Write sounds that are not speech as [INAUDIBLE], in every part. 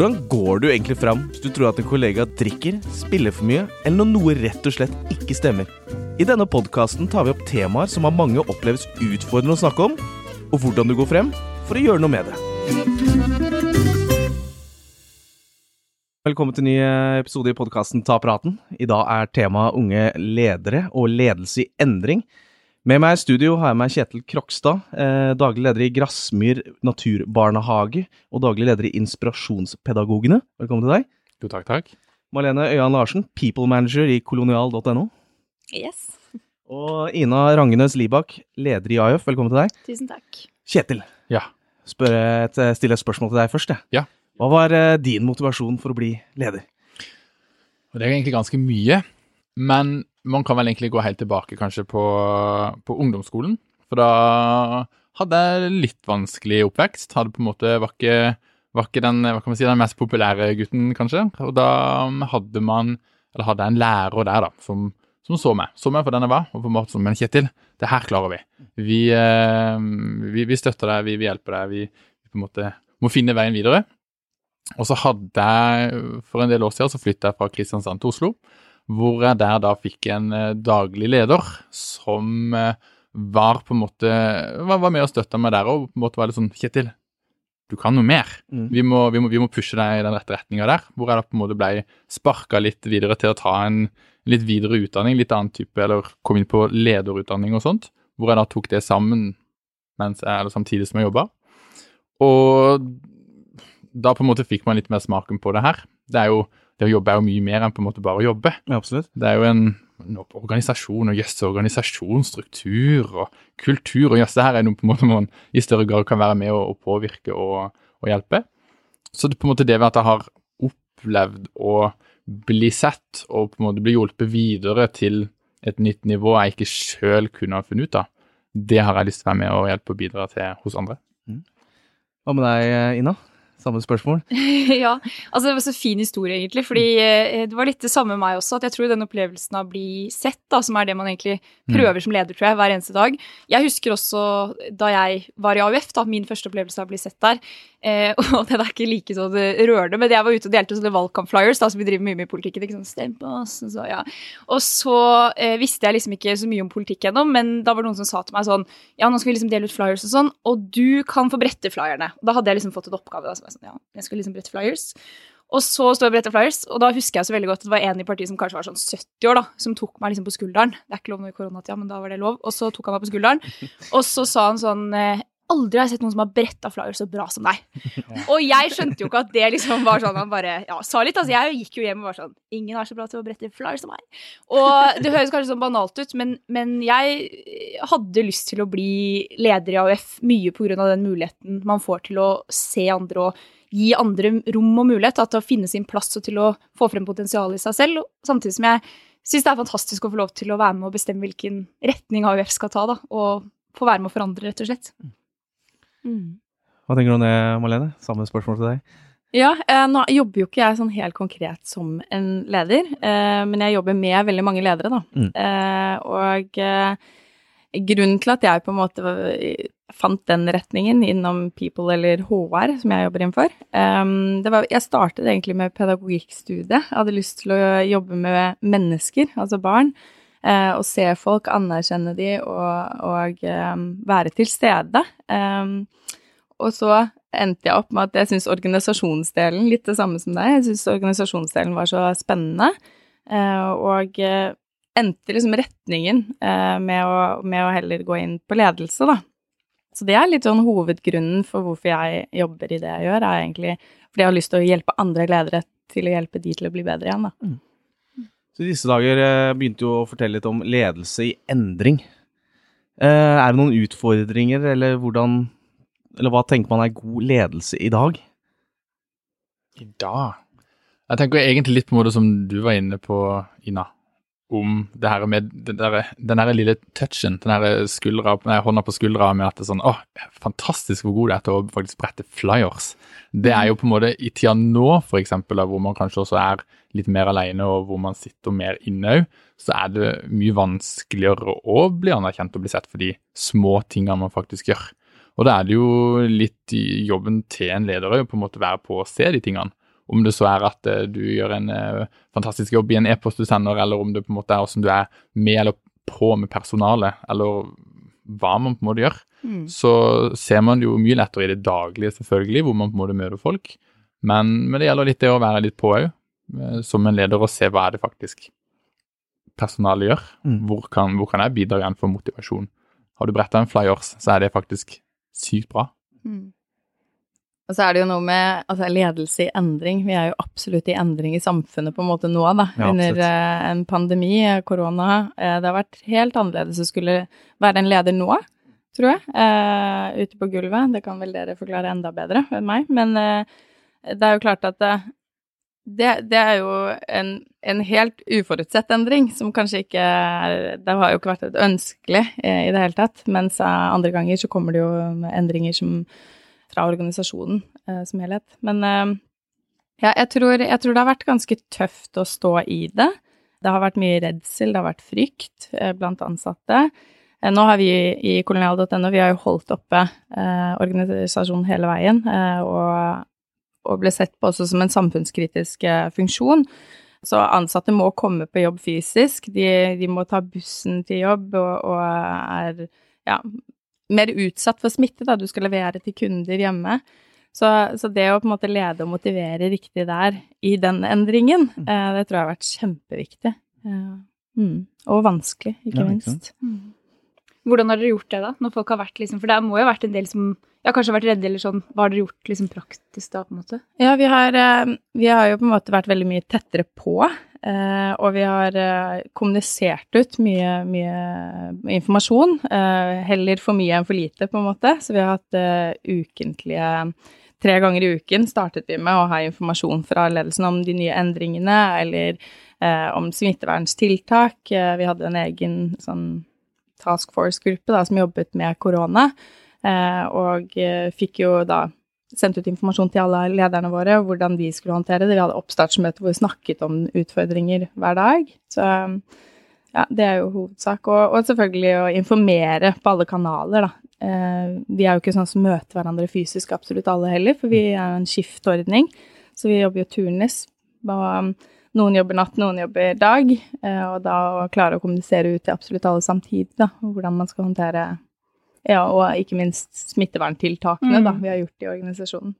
Hvordan går du egentlig fram hvis du tror at en kollega drikker, spiller for mye, eller når noe rett og slett ikke stemmer? I denne podkasten tar vi opp temaer som av mange oppleves utfordrende å snakke om, og hvordan du går frem for å gjøre noe med det. Velkommen til en ny episode i podkasten Ta praten. I dag er temaet unge ledere og ledelse i endring. Med meg i studio har jeg med Kjetil Krokstad, eh, daglig leder i Grassmyr naturbarnehage og daglig leder i Inspirasjonspedagogene. Velkommen til deg. Jo, takk, takk. Malene Øyan Larsen, people manager i kolonial.no. Yes. Og Ina Rangenes Libak, leder i AUF. Velkommen til deg. Tusen takk. Kjetil, Ja. spør et, stille et spørsmål til deg først. jeg. Ja. Hva var eh, din motivasjon for å bli leder? Og det er egentlig ganske mye, men man kan vel egentlig gå helt tilbake kanskje på, på ungdomsskolen. For da hadde jeg litt vanskelig oppvekst. Hadde på en måte, var ikke, var ikke den, hva kan man si, den mest populære gutten, kanskje. Og da hadde man, eller hadde jeg en lærer der da, som, som så meg. Så meg for den jeg var, og på en måte som, men Kjetil, det her klarer vi. Vi, eh, vi, vi støtter deg, vi, vi hjelper deg, vi, vi på en måte må finne veien videre. Og så hadde jeg, for en del år siden, så flyttet jeg fra Kristiansand til Oslo, hvor jeg der da fikk en eh, daglig leder som eh, var på en måte, var, var med og støtta meg der, og på en måte var litt sånn, Kjetil, du kan noe mer. Mm. Vi, må, vi, må, vi må pushe deg i den rette retninga der, hvor jeg da på en måte ble sparka litt videre til å ta en litt videre utdanning, litt annen type, eller kom inn på lederutdanning og sånt, hvor jeg da tok det sammen mens jeg, eller samtidig som jeg jobba. Og da på en måte fikk man litt mer smaken på det her. Det er jo, det å jobbe er jo mye mer enn på en måte bare å jobbe. Ja, absolutt. Det er jo en, en organisasjon og jøss, organisasjonsstruktur og kultur og jøss, det her er noe på en måte man i større grad kan være med og, og påvirke og, og hjelpe. Så det på en måte det ved at jeg har opplevd å bli sett og på en måte bli hjulpet videre til et nytt nivå jeg ikke sjøl kunne ha funnet ut av, det har jeg lyst til å være med og hjelpe og bidra til hos andre. Hva med deg, Ina? Samme spørsmål. [LAUGHS] ja, altså det var så fin historie, egentlig. Fordi eh, det var litt det samme med meg også. At jeg tror den opplevelsen av å bli sett, da, som er det man egentlig prøver som leder, tror jeg, hver eneste dag. Jeg husker også da jeg var i AUF, da, min første opplevelse av å bli sett der. Eh, [LAUGHS] og det er ikke like så det rørende, men jeg var ute og delte sånne valgkampflyers, da, så vi driver mye med politikken. ikke sånn, stem på oss, så, ja. Og så eh, visste jeg liksom ikke så mye om politikk ennå, men da var det noen som sa til meg sånn Ja, nå skal vi liksom dele ut flyers og sånn, og du kan få brette flyerne. Da hadde jeg liksom fått en oppgave. da, jeg sånn, ja, jeg skal liksom brette flyers. Og så står jeg og bretter flyers, og da husker jeg så veldig godt at det var en i partiet som kanskje var sånn 70 år, da, som tok meg liksom på skulderen. Det er ikke lov nå i koronatida, men da var det lov. Og så tok han meg på skulderen, og så sa han sånn eh, Aldri har jeg sett noen som har bretta flyer så bra som deg. [LAUGHS] Og jeg skjønte jo ikke at det liksom var sånn han bare ja, sa litt. Altså, jeg gikk jo hjem og var sånn Ingen er så bra til å brette flyer som meg. Og det høres kanskje sånn banalt ut, men, men jeg hadde lyst til å bli leder i AUF mye på grunn av den muligheten man får til å se andre og gi andre rom og mulighet da, til å finne sin plass og til å få frem potensialet i seg selv. Samtidig som jeg syns det er fantastisk å få lov til å være med og bestemme hvilken retning AUF skal ta, da, og få være med å forandre, rett og slett. Mm. Hva tenker du om det, Malene? Samme spørsmål til deg. Ja, eh, nå jobber jo ikke jeg sånn helt konkret som en leder, eh, men jeg jobber med veldig mange ledere, da. Mm. Eh, og eh, grunnen til at jeg på en måte fant den retningen innom People eller HR, som jeg jobber innenfor, eh, det var Jeg startet egentlig med pedagogikkstudiet. Jeg hadde lyst til å jobbe med mennesker, altså barn. Eh, og se folk, anerkjenne de og, og eh, være til stede. Eh, og så endte jeg opp med at jeg syns organisasjonsdelen, litt det samme som deg, jeg syns organisasjonsdelen var så spennende. Og endte liksom retningen med å, med å heller gå inn på ledelse, da. Så det er litt sånn hovedgrunnen for hvorfor jeg jobber i det jeg gjør, er egentlig fordi jeg har lyst til å hjelpe andre ledere til å hjelpe de til å bli bedre igjen, da. Så i disse dager eh, begynte jo å fortelle litt om ledelse i endring. Eh, er det noen utfordringer, eller hvordan Eller hva tenker man er god ledelse i dag? I dag? Jeg tenker egentlig litt på en måte som du var inne på, Ina, om det her med den der, der lille touchen, den der skuldra, nei, hånda på skuldra med at det er sånn, Å, fantastisk hvor god du er til å faktisk brette flyers. Det er jo på en måte i tida nå, for eksempel, hvor man kanskje også er litt mer alene, og hvor man sitter mer inne òg, så er det mye vanskeligere å bli anerkjent og bli sett for de små tingene man faktisk gjør. Og da er det jo litt jobben til en leder å på en måte være på å se de tingene, Om det så er at eh, du gjør en eh, fantastisk jobb i en e-post du sender, eller om det på en måte er hvordan du er med eller på med personalet, eller hva man på en måte gjør, Mm. så ser man det jo mye lettere i det daglige, selvfølgelig, hvor man på en måte møter folk. Men, men det gjelder litt det å være litt på òg, som en leder, og se hva er det faktisk personalet gjør. Mm. Hvor, kan, hvor kan jeg bidra igjen for motivasjon? Har du bretta en flyers, så er det faktisk sykt bra. Mm. Og så er det jo noe med altså, ledelse i endring. Vi er jo absolutt i endring i samfunnet på en måte nå, da. Ja, under eh, en pandemi, eh, korona. Uh, det har vært helt annerledes å skulle være en leder nå, tror jeg. Uh, ute på gulvet. Det kan vel dere forklare enda bedre enn meg. Men det er jo klart at det, det er jo en, en helt uforutsett endring, som kanskje ikke er Det har jo ikke vært et ønskelig i det hele tatt, mens andre ganger så kommer det jo endringer som fra organisasjonen eh, som helhet. Men eh, ja, jeg tror, jeg tror det har vært ganske tøft å stå i det. Det har vært mye redsel, det har vært frykt eh, blant ansatte. Nå har vi i kolonial.no vi har jo holdt oppe organisasjonen hele veien, og, og ble sett på også som en samfunnskritisk funksjon. Så ansatte må komme på jobb fysisk, de, de må ta bussen til jobb og, og er ja, mer utsatt for smitte, da. Du skal levere til kunder hjemme. Så, så det å på en måte lede og motivere riktig der, i den endringen, eh, det tror jeg har vært kjempeviktig. Ja. mm. Og vanskelig, ikke Ja, minst. Mm. Hvordan har dere gjort det, da? Når folk har vært liksom For det må jo ha vært en del som ja, kanskje har vært redde, eller sånn. Hva har dere gjort liksom praktisk da, på en måte? Ja, vi har, eh, vi har jo på en måte vært veldig mye tettere på, eh, og vi har eh, kommunisert ut mye, mye informasjon. Heller for mye enn for lite, på en måte. Så vi har hatt ukentlige Tre ganger i uken startet vi med å ha informasjon fra ledelsen om de nye endringene, eller om smittevernstiltak. Eh, vi hadde en egen sånn task force-gruppe som jobbet med korona. Eh, og eh, fikk jo da sendt ut informasjon til alle lederne våre om hvordan de skulle håndtere det. Vi hadde oppstartsmøte hvor vi snakket om utfordringer hver dag. Så ja, det er jo hovedsak. Og, og selvfølgelig å informere på alle kanaler, da. Eh, vi er jo ikke sånn som møter hverandre fysisk, absolutt alle heller, for vi er jo en skiftordning. Så vi jobber jo turnus. Og noen jobber natt, noen jobber dag. Eh, og da å klare å kommunisere ut til absolutt alle samtidig, da, hvordan man skal håndtere ja, og ikke minst smitteverntiltakene Mm. da, vi har gjort i organisasjonen.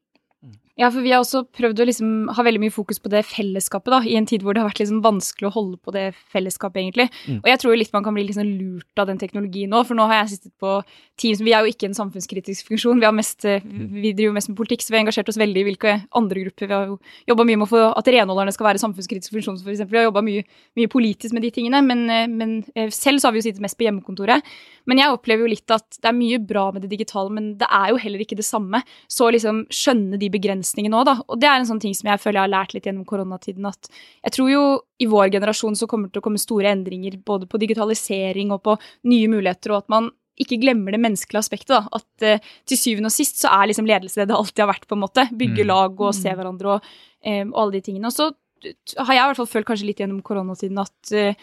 Ja, for vi har også prøvd å liksom ha veldig mye fokus på det fellesskapet, da, i en tid hvor det har vært liksom vanskelig å holde på det fellesskapet, egentlig. Mm. Og jeg tror jo litt man kan bli liksom lurt av den teknologien nå, for nå har jeg sittet på Teams, vi er jo ikke en samfunnskritisk funksjon, vi, har mest, eh, vi driver mest med politikk, så vi har engasjert oss veldig i hvilke andre grupper. Vi har jo jobba mye med å få at renholderne skal være samfunnskritisk funksjon, for eksempel. Vi har jobba mye, mye politisk med de tingene, men, eh, men eh, selv så har vi jo sittet mest på hjemmekontoret. Men jeg opplever jo litt at det er mye bra med det digitale, men det er jo heller ikke det samme. Så liksom skjønne de begrensningene òg, da. Og det er en sånn ting som jeg føler jeg har lært litt gjennom koronatiden, at jeg tror jo i vår generasjon så kommer det til å komme store endringer både på digitalisering og på nye muligheter, og at man ikke glemmer det menneskelige aspektet. da, At eh, til syvende og sist så er liksom ledelse det det alltid har vært. på en måte, Bygge Mm. lag og se hverandre og, eh, og alle de tingene. Og så har jeg i hvert fall følt kanskje litt gjennom koronatiden at eh, eh,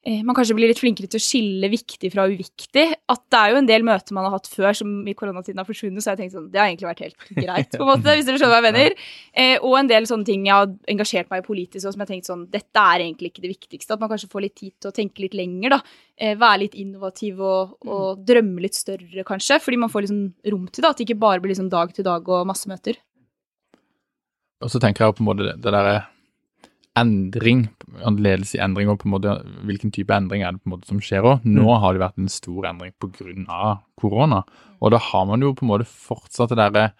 man kanskje blir litt flinkere til å skille viktig fra uviktig. At det er jo en del møter man har hatt før som i koronatiden har forsvunnet, så jeg tenkte sånn, det har egentlig vært helt greit, på en måte, hvis dere skjønner hva jeg [LAUGHS] mener. Eh, og en del sånne ting jeg har engasjert meg i politisk, og som jeg har tenkt sånn, dette er egentlig ikke det viktigste. At man kanskje får litt tid til å tenke litt lenger, da. Eh, være litt innovativ og, og drømme litt større, kanskje. Fordi man får liksom rom til det, at det ikke bare blir liksom dag til dag og masse møter. Og så tenker jeg på en måte det, det derre endring, ledelse i endring, og på en måte hvilken type endring er det på en måte som skjer òg. Nå har det vært en stor endring pga. korona, og da har man jo på en måte fortsatt det derre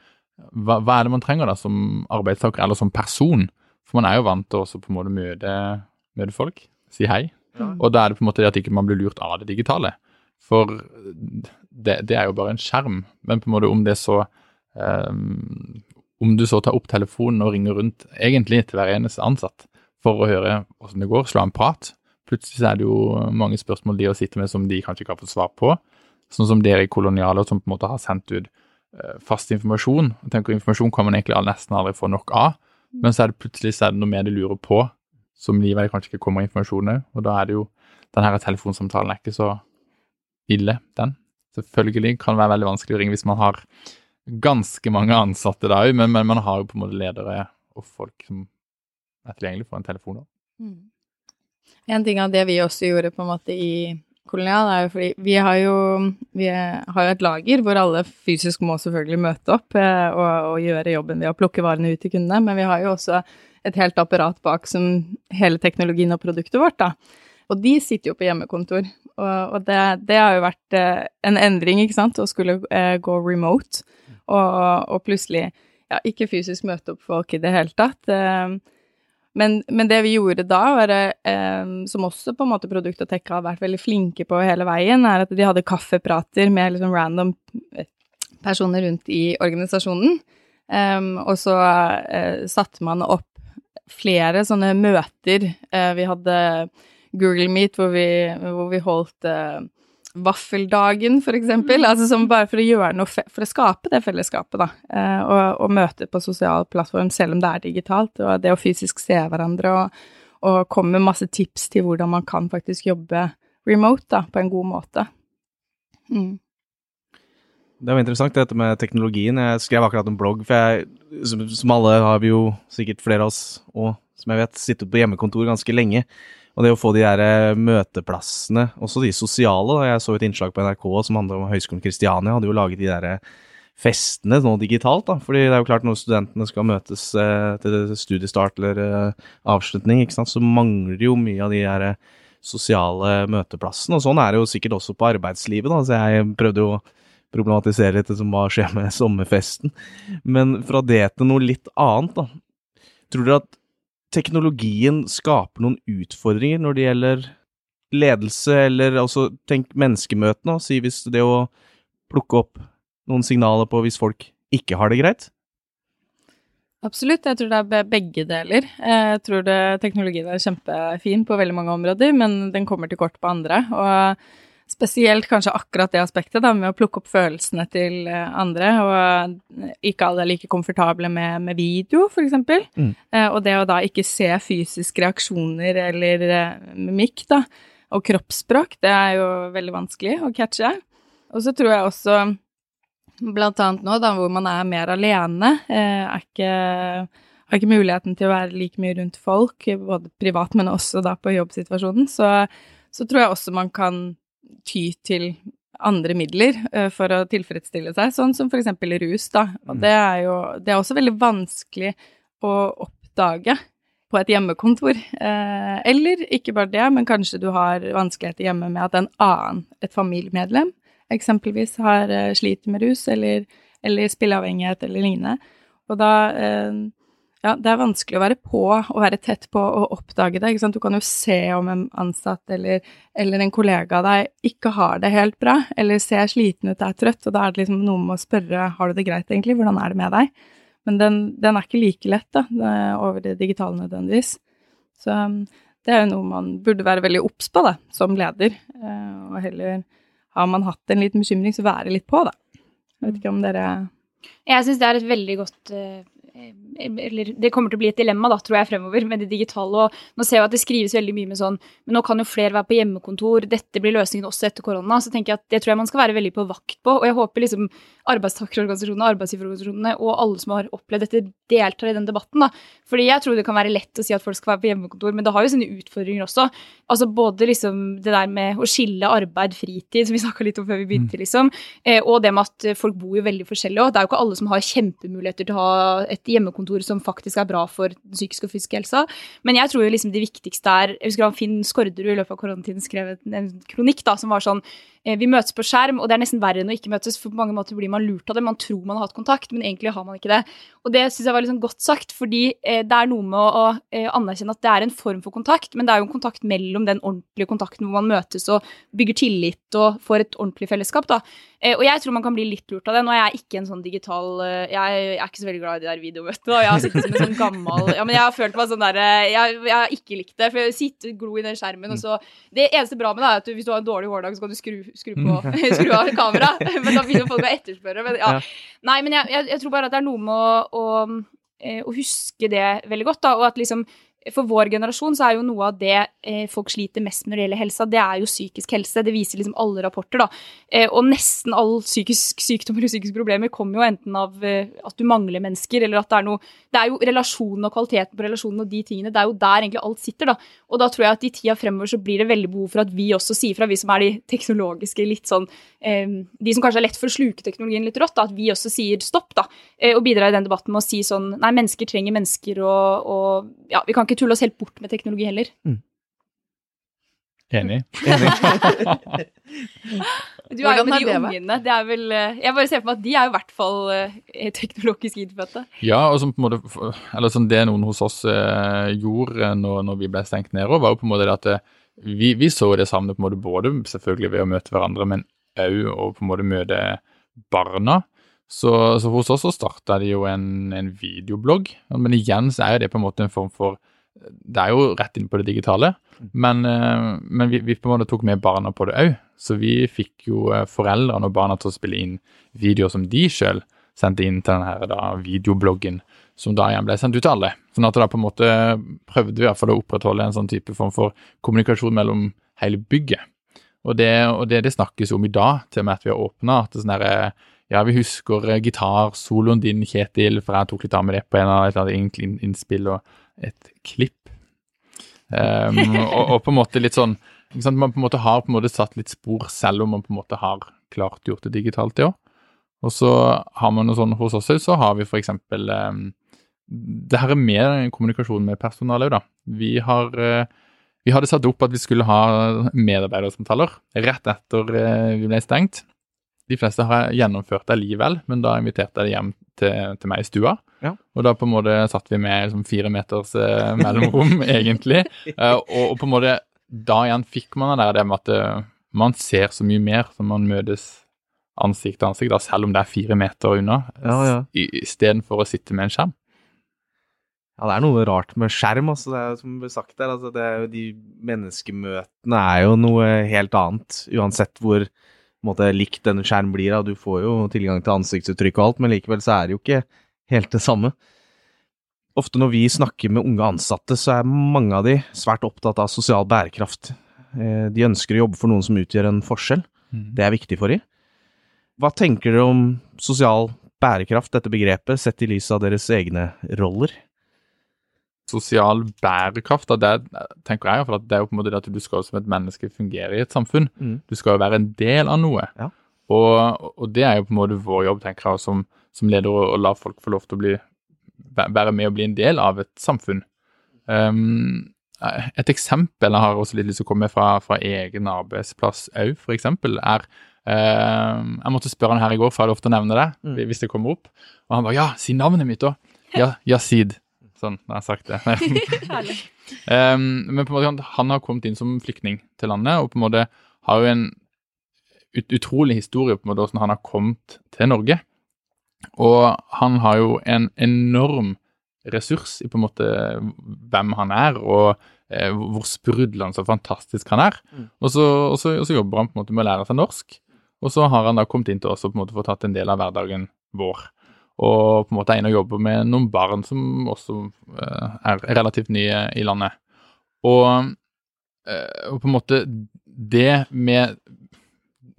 hva, hva er det man trenger da som arbeidstaker eller som person? For man er jo vant til også på en måte møte, møte folk, si hei. Og da er det på en måte det at ikke man blir lurt av det digitale. For det, det er jo bare en skjerm. Men på en måte om det så um, Om du så tar opp telefonen og ringer rundt egentlig til hver eneste ansatt for å høre hvordan det går, slå en prat. Plutselig er det jo mange spørsmål de å sitte med som de kanskje ikke har fått svar på. Sånn som dere i Kolonialer som på en måte har sendt ut eh, fast informasjon. Jeg tenker Informasjon kan man egentlig nesten aldri få nok av. Men så er det plutselig så er det noe mer de lurer på, som livet kanskje ikke kommer informasjon òg. Og da er det jo Den her telefonsamtalen er ikke så ille, den. Selvfølgelig kan det være veldig vanskelig å ringe hvis man har ganske mange ansatte da òg, men, men man har jo på en måte ledere og folk som er tilgjengelig for en telefon. Mm. En ting av det vi også gjorde på en måte i kolonial, er jo fordi vi har jo, vi har et lager hvor alle fysisk må selvfølgelig møte opp eh, og, og gjøre jobben ved å plukke varene ut til kundene, men vi har jo også et helt apparat bak som hele teknologien og produktet vårt, da. Og de sitter jo på hjemmekontor, og, og det, det, har jo vært eh, en endring, ikke sant, å skulle eh, gå remote, og, og plutselig ja, ikke fysisk møte opp folk i det hele tatt. Eh, men, men, det vi gjorde da, var, eh, som også på en måte Produkt og Tech har vært veldig flinke på hele veien, er at de hadde kaffeprater med liksom random eh, personer rundt i organisasjonen. Um, og så eh, satte man opp flere sånne møter. Eh, vi hadde Google Meet hvor vi, hvor vi holdt eh, vaffeldagen, for eksempel. Altså som bare for å gjøre noe for å skape det fellesskapet, da. Eh, og, og, møte på sosial plattform selv om det er digitalt. Og det å fysisk se hverandre og, og komme med masse tips til hvordan man kan faktisk jobbe remote da, på en god måte. Mm. Det var interessant, dette med teknologien. Jeg skrev akkurat en blogg, for jeg, som, som alle har vi jo sikkert flere av oss, og som jeg vet, sittet på hjemmekontor ganske lenge. Og det å få de der eh, møteplassene, også de sosiale da. Jeg så et innslag på NRK som handlet om Høgskolen Kristiania, hadde jo laget de der eh, festene nå digitalt. da, fordi det er jo klart når studentene skal møtes eh, til studiestart eller avslutning, ikke sant, så mangler jo mye av de der sosiale møteplassene. Og sånn er det jo sikkert også på arbeidslivet. da, så Jeg prøvde jo å problematisere litt det som hva skjer med sommerfesten. Men fra det til noe litt annet, da. Tror dere at teknologien skaper noen utfordringer når det gjelder ledelse, eller altså tenk menneskemøtene, si hvis det å plukke opp noen signaler på hvis folk ikke har det greit? Absolutt, jeg tror det er begge deler. Jeg tror det, teknologien er kjempefin på veldig mange områder, men den kommer til kort på andre. Og Spesielt kanskje akkurat det aspektet da, med å plukke opp følelsene til eh, andre, og ikke alle er like komfortable med, med video, f.eks. Mm. Eh, og det å da ikke se fysiske reaksjoner eller eh, mimikk, da, og kroppsspråk, det er jo veldig vanskelig å catche. Og så tror jeg også, blant annet nå, da, hvor man er mer alene, eh, er ikke har ikke muligheten til å være like mye rundt folk, både privat, men også da på jobbsituasjonen, så, så tror jeg også man kan ty til andre midler uh, for å tilfredsstille seg, sånn som for eksempel rus, da. Og mm. det er jo Det er også veldig vanskelig å oppdage på et hjemmekontor. Uh, eller ikke bare det, men kanskje du har vanskeligheter hjemme med at en annen, et familiemedlem, eksempelvis har uh, sliter med rus eller, eller spilleavhengighet eller lignende. Og da ja, det er vanskelig å være på og være tett på og oppdage det. ikke sant? Du kan jo se om en ansatt eller, eller en kollega av deg ikke har det helt bra, eller ser sliten ut, er trøtt, og da er det liksom noe med å spørre har du det greit egentlig, hvordan er det med deg? Men den, den er ikke like lett da, over det digitale nødvendigvis. Så um, det er jo noe man burde være veldig obs på da, som leder, eh, og heller har man hatt en liten bekymring, så være litt på, da. Jeg vet ikke om dere Jeg syns det er et veldig godt uh, eller det kommer til å bli et dilemma, da, tror jeg, fremover med det digitale. og Nå ser jeg at det skrives veldig mye med sånn Men nå kan jo flere være på hjemmekontor, dette blir løsningen også etter korona. Så tenker jeg at det tror jeg man skal være veldig på vakt på. Og jeg håper liksom arbeidstakerorganisasjonene, arbeidsgiverorganisasjonene og alle som har opplevd dette, deltar i den debatten. da. Fordi jeg tror det kan være lett å si at folk skal være på hjemmekontor, men det har jo sine utfordringer også. Altså både liksom det der med å skille arbeid, fritid, som vi snakka litt om før vi begynte, mm. liksom, eh, og det med at folk bor jo veldig forskjellig òg. Det er jo ikke alle som har kjempemuligheter til å ha et hjemmekontor som faktisk er bra for den psykiske og fysiske helsa. Men jeg tror jo liksom det viktigste er Jeg husker han Finn Skårderud i løpet av koronatiden skrev en kronikk da, som var sånn vi møtes på skjerm, og det er nesten verre enn å ikke møtes. For på mange måter blir man lurt av det. Man tror man har hatt kontakt, men egentlig har man ikke det. Og det syns jeg var liksom godt sagt, fordi eh, det er noe med å, eh, anerkjenne at det er en form for kontakt, men det er jo en kontakt mellom den ordentlige kontakten hvor man møtes og bygger tillit og får et ordentlig fellesskap. da. Eh, og jeg tror man kan bli litt lurt av det. Nå er jeg ikke en sånn digital eh, Jeg, er ikke så veldig glad i de der videomøtene, jeg har sittet som en sånn gammel Ja, men jeg har følt meg sånn derre jeg, jeg, har ikke likt det, for jeg sitter glo i den skjermen, og så Det eneste bra med det er at hvis du har en dårlig hårdag, så kan du skru, skru på [LAUGHS] skru av kameraet. Men [LAUGHS] da begynner folk å etterspørre. Men, ja. Nei, men jeg, jeg, jeg, tror bare at det er noe med å, å, eh, å huske det veldig godt. Da, og at liksom for vår generasjon så er jo noe av det eh, folk sliter mest med når det gjelder helsa, det er jo psykisk helse. Det viser liksom alle rapporter, da. Eh, og nesten all psykisk sykdom eller psykiske problemer kommer jo enten av eh, at du mangler mennesker, eller at det er noe Det er jo relasjonen og kvaliteten på relasjonen og de tingene. Det er jo der egentlig alt sitter, da. Og da tror jeg at i tida fremover så blir det veldig behov for at vi også sier fra, vi som er de teknologiske litt sånn eh, De som kanskje er lett for å sluke teknologien litt rått, da, at vi også sier stopp, da. Eh, og bidrar i den debatten med å si sånn Nei, mennesker trenger mennesker, og, og ja, vi kan ikke tulle oss helt bort med teknologi heller. Mm. Enig. [LAUGHS] Du er jo med de det ungene. Det er vel eh, Jeg bare ser for meg at de er i hvert fall eh, [LAUGHS] teknologisk innfødte. Ja, og som på en måte, eller sånn det noen hos oss eh, gjorde når, når vi ble stengt ned, var jo på en måte det at vi, vi så det samme på en måte både selvfølgelig ved å møte hverandre, men òg å på en måte møte barna. Så, så hos oss så starta de jo en, en videoblogg, men igjen så er jo det på en måte en form for Det er jo rett inn på det digitale, men, eh, men vi, vi på en måte tok med barna på det òg. Så vi fikk jo eh, foreldrene og barna til å spille inn videoer som de sjøl sendte inn til denne da, videobloggen, som da igjen ble sendt ut til alle. Sånn at da på en måte prøvde vi i hvert fall å opprettholde en sånn type form for kommunikasjon mellom hele bygget. Og det, og det, det snakkes om i dag, til og med at vi har åpna. At det sånn derre Ja, vi husker eh, gitarsoloen din, Kjetil, for jeg tok litt av med det på en av et eller annet innspill og et klipp. Um, og, og på en måte litt sånn? Man på en måte har på en måte satt litt spor, selv om man på en måte har klart gjort det digitalt, det òg. Og så har man noe sånn hos oss så har vi eksempel um, Det her er mer kommunikasjon med personalet òg, da. Vi har eh, vi hadde satt opp at vi skulle ha medarbeidersamtaler rett etter eh, vi ble stengt. De fleste har gjennomført det likevel, men da inviterte jeg dem hjem til, til meg i stua. Ja. Og da på en måte satt vi med liksom, fire meters eh, mellomrom, [LAUGHS] egentlig. Eh, og, og på en måte da igjen fikk man det der det med at eh, man ser så mye mer som man møtes ansikt til ansikt, da, selv om det er fire meter unna, Ja, ja. istedenfor å sitte med en skjerm. Ja, det er noe rart med skjerm, altså. Det er som ble sagt der, altså, det er de menneskemøtene er jo noe helt annet, uansett hvor måte, likt denne skjerm blir. Da. Du får jo tilgang til ansiktsuttrykk og alt, men likevel så er det jo ikke helt det samme. Ofte når vi snakker med unge ansatte, så er mange av de svært opptatt av sosial bærekraft. Eh, De ønsker å jobbe for noen som utgjør en forskjell. Det er viktig for dem. Hva tenker dere om sosial bærekraft, dette begrepet, sett i lys av deres egne roller? sosial bærekraft, det tenker jeg at det er jo på en måte det at du skal som et menneske fungere i et samfunn. Mm. Du skal jo være en del av noe. Ja. Og, og det er jo på en måte vår jobb, tenker jeg, som, som leder å, å la folk få lov til å bli, være med og bli en del av et samfunn. Um, et eksempel jeg har også litt lyst til å komme med fra, fra egen arbeidsplass òg, eksempel, er uh, Jeg måtte spørre han her i går, for jeg har lov til å nevne det Mm. hvis det kommer opp. Og han bare Ja, si navnet mitt, da. Ja, [LAUGHS] Yazid. Sånn, da har jeg sagt det. [LAUGHS] Um, men på en måte, han- han har kommet inn som flyktning til landet, og på en måte har jo en ut, utrolig historie på en måte hvordan han har kommet til Norge. Og han har jo en enorm ressurs i på en måte hvem han er, og eh, hvor sprudlende og fantastisk han er. Mm. Og, så, og, så, og så jobber han på en måte med å lære seg norsk, og så har han da kommet inn til oss og på en måte fått tatt en del av hverdagen vår. Og på en måte er inne og jobber med noen barn som også eh, er relativt nye i landet. Og, eh, og på en måte det med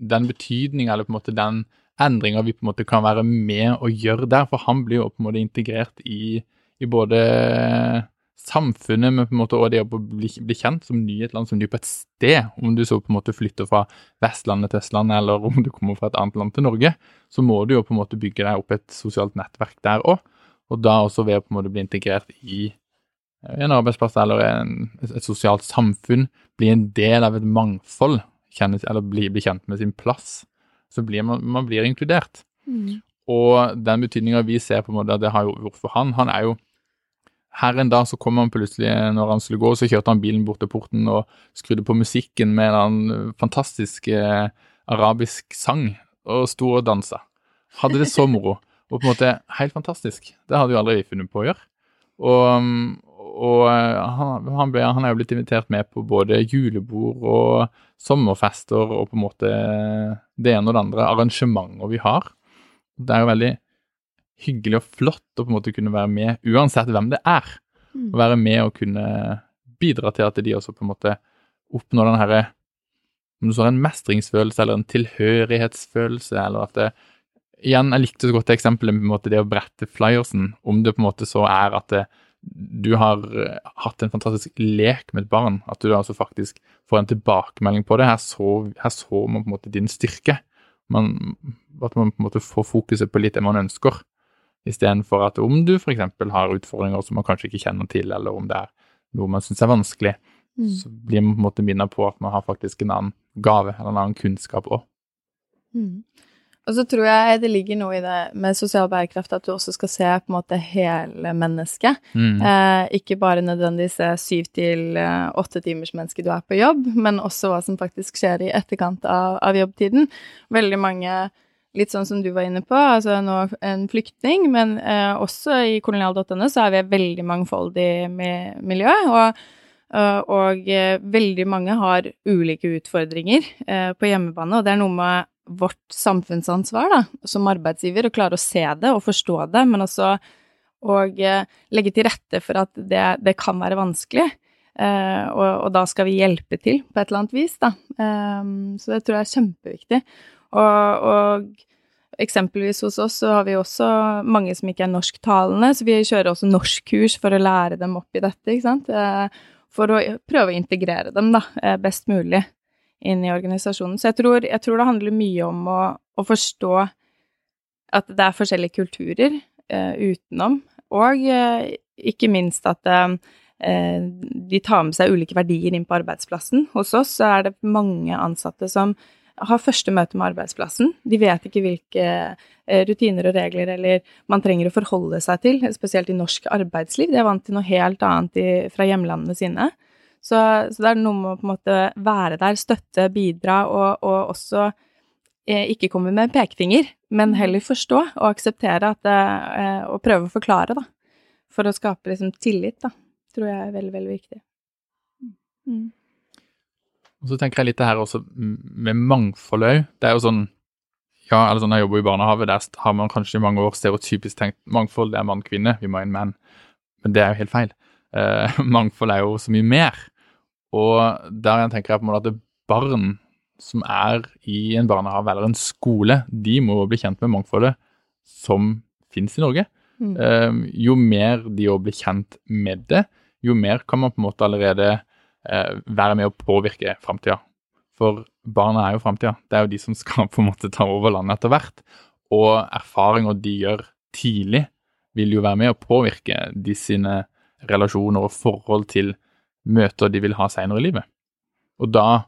den betydninga, eller på en måte den endringa vi på en måte kan være med og gjøre der, for han blir jo på en måte integrert i, i både samfunnet, men på en måte også det å bli, bli kjent som ny i et land, som ny på et sted. Om du så på en måte flytter fra Vestlandet til Østlandet, eller om du kommer fra et annet land til Norge, så må du jo på en måte bygge deg opp et sosialt nettverk der òg. Og da også ved å på en måte bli integrert i en arbeidsplass eller en, et sosialt samfunn, bli en del av et mangfold, kjenne, eller bli, bli kjent med sin plass, så blir man, man blir inkludert. Og den betydninga vi ser på en måte det har jo hvorfor for han, han er jo her en dag så kom han plutselig, når han skulle gå, så kjørte han bilen bort til porten og skrudde på musikken med en fantastisk eh, arabisk sang, og sto og dansa. Hadde det så moro. [LAUGHS] Og på en måte helt fantastisk. Det hadde jo aldri vi funnet på å gjøre. Og, og eh, han, han, ble, han er jo blitt invitert med på både julebord og sommerfester og på en måte det ene og det andre arrangementer vi har. Det er jo veldig hyggelig og flott å på en måte kunne være med, uansett hvem det er. Å være med og kunne bidra til at de også på en måte oppnår den herre Om du så har en mestringsfølelse eller en tilhørighetsfølelse, eller at det Igjen, jeg likte så godt eksempelet med på en måte det å brette flyersen, om det på en måte så er at det, du har eh, hatt en fantastisk lek med et barn, at du altså faktisk får en tilbakemelding på det. Her så, her så man på en måte din styrke. Man, at man på en måte får fokuset på litt det man ønsker, istedenfor at om du f.eks. har utfordringer som man kanskje ikke kjenner til, eller om det er noe man syns er vanskelig, Mm. så blir man på en måte minnet på at man har faktisk en annen gave eller en annen kunnskap òg. Mm. Og så tror jeg det ligger noe i det med sosial bærekraft at du også skal se på en måte hele mennesket. Mm. Eh, ikke bare nødvendigvis det syv til eh, åtte timers menneske du er på jobb, men også hva som faktisk skjer i etterkant av, av jobbtiden. Veldig mange, litt sånn som du var inne på, altså nå en flyktning, men eh, også i kolonial.no så er vi et veldig mangfoldig mi miljø. og og, og uh, veldig mange har ulike utfordringer eh, på hjemmebane, og det er noe med vårt samfunnsansvar da, som arbeidsgiver å klare å se det og forstå det, men også å legge til rette for at det, det kan være vanskelig. Og, og, da skal vi hjelpe til på et eller annet vis, da. Eh, så det tror jeg er kjempeviktig. Og, og eksempelvis hos oss så har vi også mange som ikke er norsktalende, så vi kjører også norskkurs for å lære dem opp i dette, ikke sant for å prøve å integrere dem da, best mulig inn i organisasjonen. Så jeg tror, jeg tror det handler mye om å, å, forstå at det er forskjellige kulturer eh, utenom, og eh, ikke minst at eh, de tar med seg ulike verdier inn på arbeidsplassen. Hos oss så er det mange ansatte som har første møte med arbeidsplassen. De vet ikke hvilke rutiner og regler eller man trenger å forholde seg til, spesielt i norsk arbeidsliv. De er vant til noe helt annet i, fra hjemlandene sine. Så, så, det er noe med å på en måte være der, støtte, bidra, og, og også eh, ikke komme med pekefinger, men heller forstå og akseptere at eh, Og prøve å forklare, da. For å skape liksom tillit, da. Tror jeg er veldig, veldig viktig. Mm. Og så tenker jeg litt det her også med mangfold òg. Det er jo sånn ja, eller sånn, Jeg jobber i barnehage, der har man kanskje i mange år stereotypisk tenkt mangfold, det er mann-kvinne, vi må ha en menn. Men det er jo helt feil. Uh, [LAUGHS] mangfold er jo så mye mer. Og der tenker jeg på en måte at barn som er i en barnehage eller en skole, de må bli kjent med mangfoldet som finnes i Norge. Mm. Eh, jo mer de òg blir kjent med det, jo mer kan man på en måte allerede eh, være med å påvirke framtida. For barna er jo framtida. Det er jo de som skal på en måte ta over landet etter hvert. Og erfaringer de gjør tidlig, vil jo være med å påvirke de sine relasjoner og forhold til møter de vil ha senere i livet. Og da,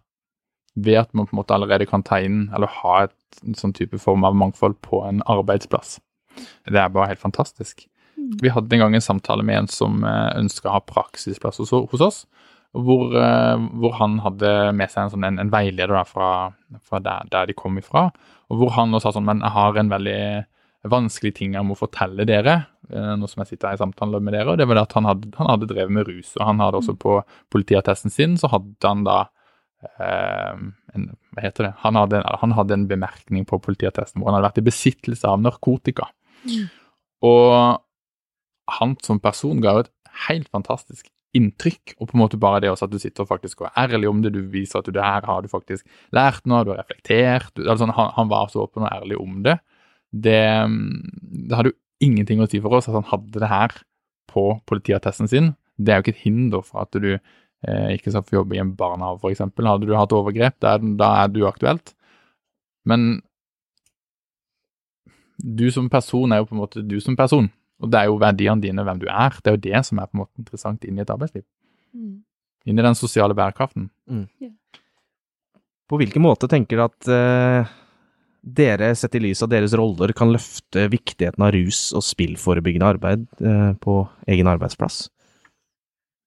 ved at man på en måte allerede kan ta inn eller ha et, en sånn type form av mangfold på en arbeidsplass, det er bare helt fantastisk. Vi hadde en gang en samtale med en som ønska å ha praksisplass hos, hos oss. Hvor, hvor, han hadde med seg en, sånn, en, en veileder da, fra, fra der, der, de kom ifra. Og hvor han sa sånn Men jeg har en veldig vanskelig ting jeg må fortelle dere, nå som jeg sitter her i samtale med dere. og Det var det at han hadde, han hadde drevet med rus. Og han hadde også på politiattesten sin, så hadde han da eh, en, Hva heter det? Han hadde, han hadde, en bemerkning på politiattesten hvor han hadde vært i besittelse av narkotika. Mm. Og han som person ga jo et helt fantastisk inntrykk, og på en måte bare det også at du sitter og faktisk og er ærlig om det, du viser at du det her har du faktisk lært noe, du har reflektert du, altså han, han, var så åpen og ærlig om det. Det, det hadde jo ingenting å si for oss at han hadde det her på politiattesten sin. Det er jo ikke et hinder for at du eh, ikke skal få jobbe i en barnehage, f.eks. Hadde du hatt overgrep, da er, da er du aktuelt. Men du som person er jo på en måte du som person. Og det er jo verdiene dine, hvem du er. Det er jo det som er på en måte interessant inn i et arbeidsliv. Mm. Inn i den sosiale bærekraften. Mm. Yeah. På hvilken måte tenker du at uh, dere, sett i lys av deres roller, kan løfte viktigheten av rus- og spillforebyggende arbeid uh, på egen arbeidsplass?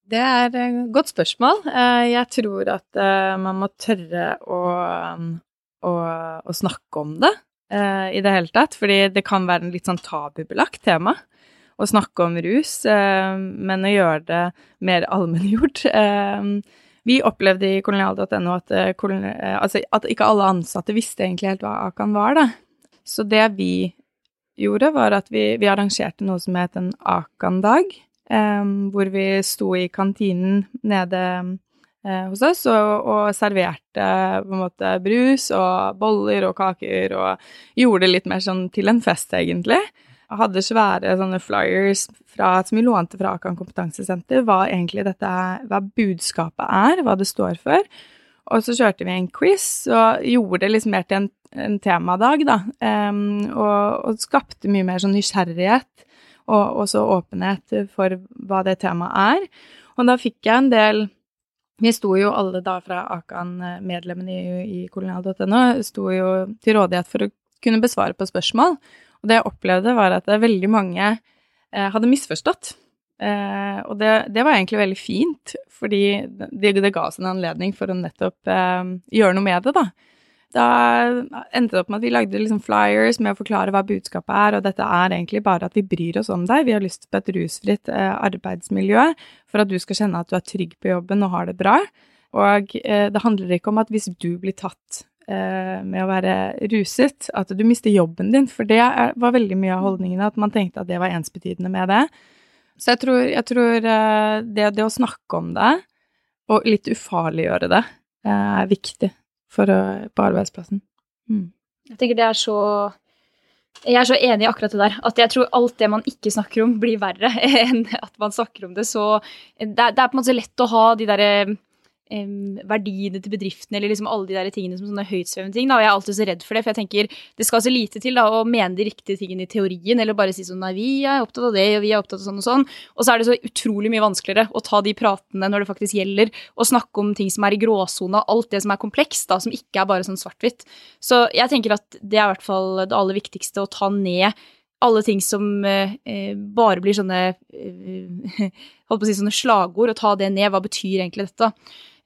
Det er et godt spørsmål. Uh, jeg tror at man må tørre å, å, å snakke om det i det hele tatt, fordi det kan være en litt sånn tabubelagt tema å snakke om rus, eh, men å gjøre det mer allmenngjort. Eh, vi opplevde i kolonial.no at, eh, altså, at, ikke alle ansatte visste egentlig helt hva Akan var, da. Så det vi gjorde, var at vi, vi arrangerte noe som het en Akan-dag. um, hvor vi sto i kantinen nede uh, hos oss og, og, serverte måte brus og boller og kaker og gjorde det litt mer sånn til en fest, egentlig. Hadde svære sånne flyers fra, som vi lånte fra Akan kompetansesenter, hva egentlig dette hva budskapet er, hva det står for. Og så kjørte vi en quiz og gjorde det liksom mer til en, en temadag, da. Um, og, og, skapte mye mer sånn nysgjerrighet og også åpenhet for hva det temaet er. Og da fikk jeg en del Vi sto jo alle da fra Akan-medlemmene i, i kolonial.no sto jo til rådighet for å kunne besvare på spørsmål. Og det jeg opplevde, var at veldig mange eh, hadde misforstått. Eh, og det, det, var egentlig veldig fint, fordi det, det, ga oss en anledning for å nettopp eh, gjøre noe med det, da. Da endte det opp med at vi lagde liksom flyers med å forklare hva budskapet er, og dette er egentlig bare at vi bryr oss om deg. Vi har lyst på et rusfritt eh, arbeidsmiljø for at du skal kjenne at du er trygg på jobben og har det bra. Og eh, det handler ikke om at hvis du blir tatt med å være ruset, at du mister jobben din, for det var veldig mye av holdningene, at man tenkte at det var ensbetydende med det. Så jeg tror, jeg tror eh, det, det, å snakke om det, og litt ufarliggjøre det, eh, er viktig for, på arbeidsplassen. Mm. Jeg tenker det er så jeg er så enig i akkurat det der. At jeg tror alt det man ikke snakker om, blir verre [LAUGHS] enn at man snakker om det. Så det er, det er på en måte lett å ha de derre um, verdiene til bedriften eller liksom alle de der tingene som sånne høytsvevende ting. Da. Og jeg er alltid så redd for det, for jeg tenker det skal så lite til da, å mene de riktige tingene i teorien, eller bare si sånn nei, vi er opptatt av det, og vi er opptatt av sånn og sånn. Og så er det så utrolig mye vanskeligere å ta de pratene når det faktisk gjelder, og snakke om ting som er i gråsona, alt det som er komplekst, da, som ikke er bare sånn svart-hvitt. Så jeg tenker at det er i hvert fall det aller viktigste, å ta ned alle ting som eh, bare blir sånne eh, [LAUGHS] holdt på å si sånne slagord, og ta det ned. Hva betyr egentlig dette?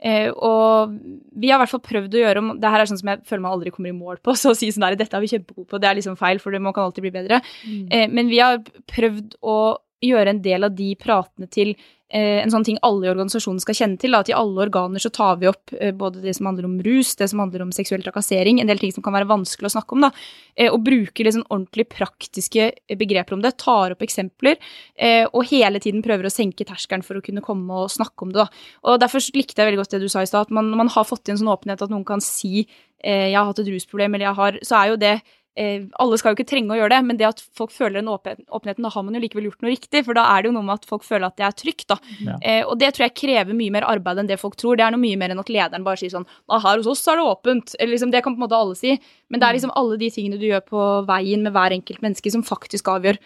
Eh, og vi har i hvert fall prøvd å gjøre om Det her er sånn som jeg føler meg aldri kommer i mål på. [LAUGHS] Så å si sånn der, dette er vi kjempegode på, det er liksom feil, for man kan alltid bli bedre. Mm. Eh, men vi har prøvd å gjøre en del av de pratene til Eh, en sånn ting alle i organisasjonen skal kjenne til. Da, at i alle organer så tar vi opp eh, både det som handler om rus, det som handler om seksuell trakassering, en del ting som kan være vanskelig å snakke om. da, eh, Og bruker liksom ordentlig praktiske begreper om det. Tar opp eksempler. Og hele tiden prøver å senke terskelen for å kunne komme og snakke om det. da, og Derfor likte jeg veldig godt det du sa i stad, at man, man har fått en sånn åpenhet at noen kan si jeg har hatt et rusproblem, eller jeg har Så er jo det eh, Alle skal jo ikke trenge å gjøre det, men det at folk føler den åpenheten, da har man jo likevel gjort noe riktig. For da er det jo noe med at folk føler at det er trygt, da. Ja. Eh, og det tror jeg krever mye mer arbeid enn det folk tror. Det er noe mye mer enn at lederen bare sier sånn her hos oss er det åpent. Eller liksom, det kan på en måte alle si. Men det er mm. liksom alle de tingene du gjør på veien med hver enkelt menneske, som faktisk avgjør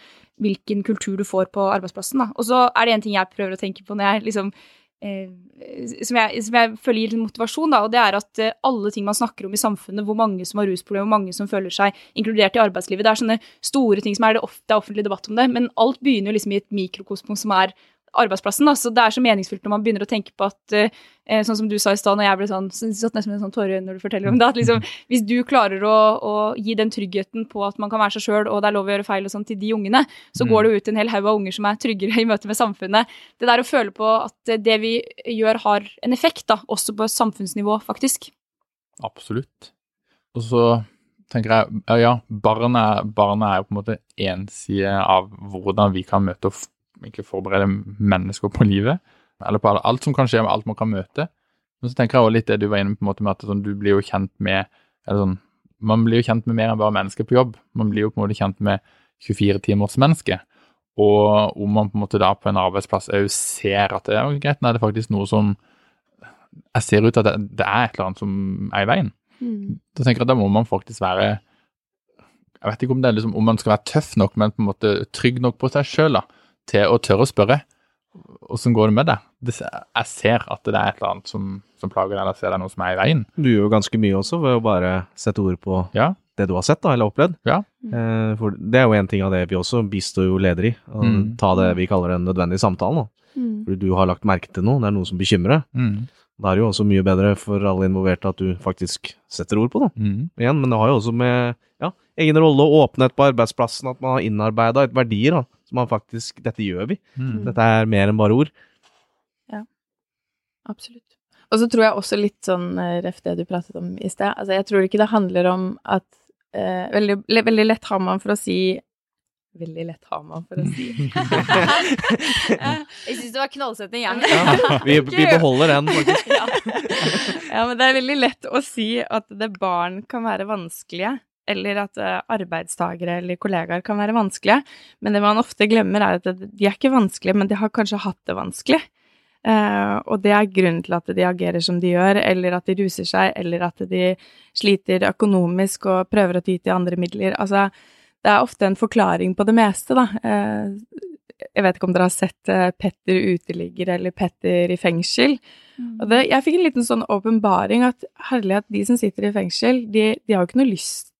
hvilken kultur du får på arbeidsplassen. Da. Og så er det en ting jeg prøver å tenke på når jeg liksom Eh, som, jeg, som, jeg, føler gir motivasjon, da, og det er at eh, alle ting man snakker om i samfunnet, hvor mange som har rusproblemer, hvor mange som føler seg inkludert i arbeidslivet, det er sånne store ting som er det, det er offentlig debatt om det, men alt begynner jo liksom i et mikrokosmos som er arbeidsplassen. Da. Så det er så meningsfullt når man begynner å tenke på at eh, sånn som du sa i stad, når jeg ble sånn satt nesten med en sånn tåre når du forteller om det, at liksom, hvis du klarer å, å, gi den tryggheten på at man kan være seg sjøl, og det er lov å gjøre feil og sånn til de ungene, så mm. går det jo ut en hel haug av unger som er tryggere [LAUGHS] i møte med samfunnet. Det der å føle på at det vi gjør, har en effekt, da, også på samfunnsnivå, faktisk. Absolutt. Og så tenker jeg ja, barnet, barnet er jo på en måte én side av hvordan vi kan møte og egentlig forberede mennesker på livet. Eller på alt som kan skje, med alt man kan møte. Men så tenker jeg også litt det du var inne på, med at sånn, du blir jo kjent med eller sånn, Man blir jo kjent med mer enn bare mennesker på jobb. Man blir jo på en måte kjent med 24 timers menneske. Og om man på en måte da på en arbeidsplass òg ser at det er greit, nå er det faktisk noe som Jeg ser ut at det, det er et eller annet som er i veien. Mm. Da tenker jeg at da må man faktisk være Jeg vet ikke om det er liksom, om man skal være tøff nok, men på en måte trygg nok på seg sjøl til å tørre å spørre åssen går det med deg? Jeg ser at det er et eller annet som, som plager deg, eller ser det er noe som er i veien. Du gjør jo ganske mye også ved å bare sette ord på ja. det du har sett da, eller opplevd. Ja. Eh, for det er jo en ting av det vi også bistår jo ledere i, å mm. ta det vi kaller den nødvendige samtalen. Mm. Fordi du har lagt merke til noe, det er noe som bekymrer. Mm. Da er det jo også mye bedre for alle involverte at du faktisk setter ord på det. Mm. Igjen, men det har jo også med ja, egen rolle og åpenhet på arbeidsplassen, at man har innarbeida et verdier. da man faktisk Dette gjør vi. Mm. Dette er mer enn bare ord. Ja, absolutt. Og så tror jeg også litt sånn, eh, ref det du pratet om i sted, altså jeg tror ikke det handler om at eh, veldig, veldig, lett har man for å si veldig lett har man for å si. [LAUGHS] Jeg syns det var knallsetning, jeg. Ja, vi, vi beholder den, faktisk. [LAUGHS] ja, men det er veldig lett å si at det barn kan være vanskelige, eller at uh, arbeidstagere eller kollegaer kan være vanskelige. Men det man ofte glemmer, er at de er ikke vanskelige, men de har kanskje hatt det vanskelig. Uh, og det er grunnen til at de agerer som de gjør, eller at de ruser seg, eller at de sliter økonomisk og prøver å ty til andre midler. Altså, det er ofte en forklaring på det meste, da. Uh, jeg vet ikke om dere har sett Petter uteligger eller Petter i fengsel. Mm. Og det, jeg fikk en liten sånn åpenbaring at herlighet, de som sitter i fengsel, de, de har jo ikke noe lyst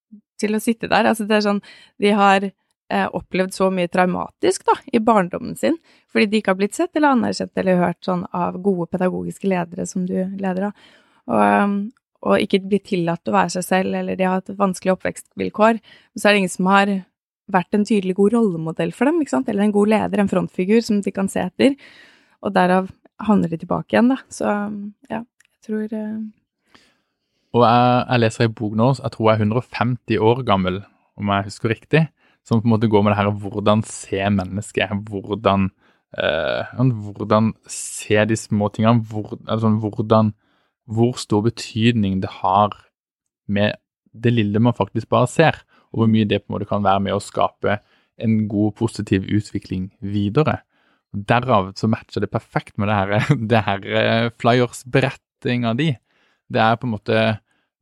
til å sitte der. Altså, det er sånn De har eh, opplevd så mye traumatisk da, i barndommen sin, fordi de ikke har blitt sett eller anerkjent eller hørt sånn av gode pedagogiske ledere som du leder av. Og, um, og ikke blitt tillatt å være seg selv, eller de har hatt vanskelige oppvekstvilkår. Så er det ingen som har vært en tydelig god rollemodell for dem, ikke sant? eller en god leder, en frontfigur som de kan se etter. Og derav havner de tilbake igjen, da. Så ja, jeg tror uh, og jeg, jeg leser ei bok nå, jeg tror jeg er 150 år gammel, om jeg husker riktig, som på en måte går med det her hvordan se mennesket, hvordan, eh, hvordan se de små tingene, hvor, altså, hvordan, hvor stor betydning det har med det lille man faktisk bare ser, og hvor mye det på en måte kan være med å skape en god, positiv utvikling videre. Derav så matcher det perfekt med det her, [LAUGHS] det her eh, flyers-berettinga di. Det er på en måte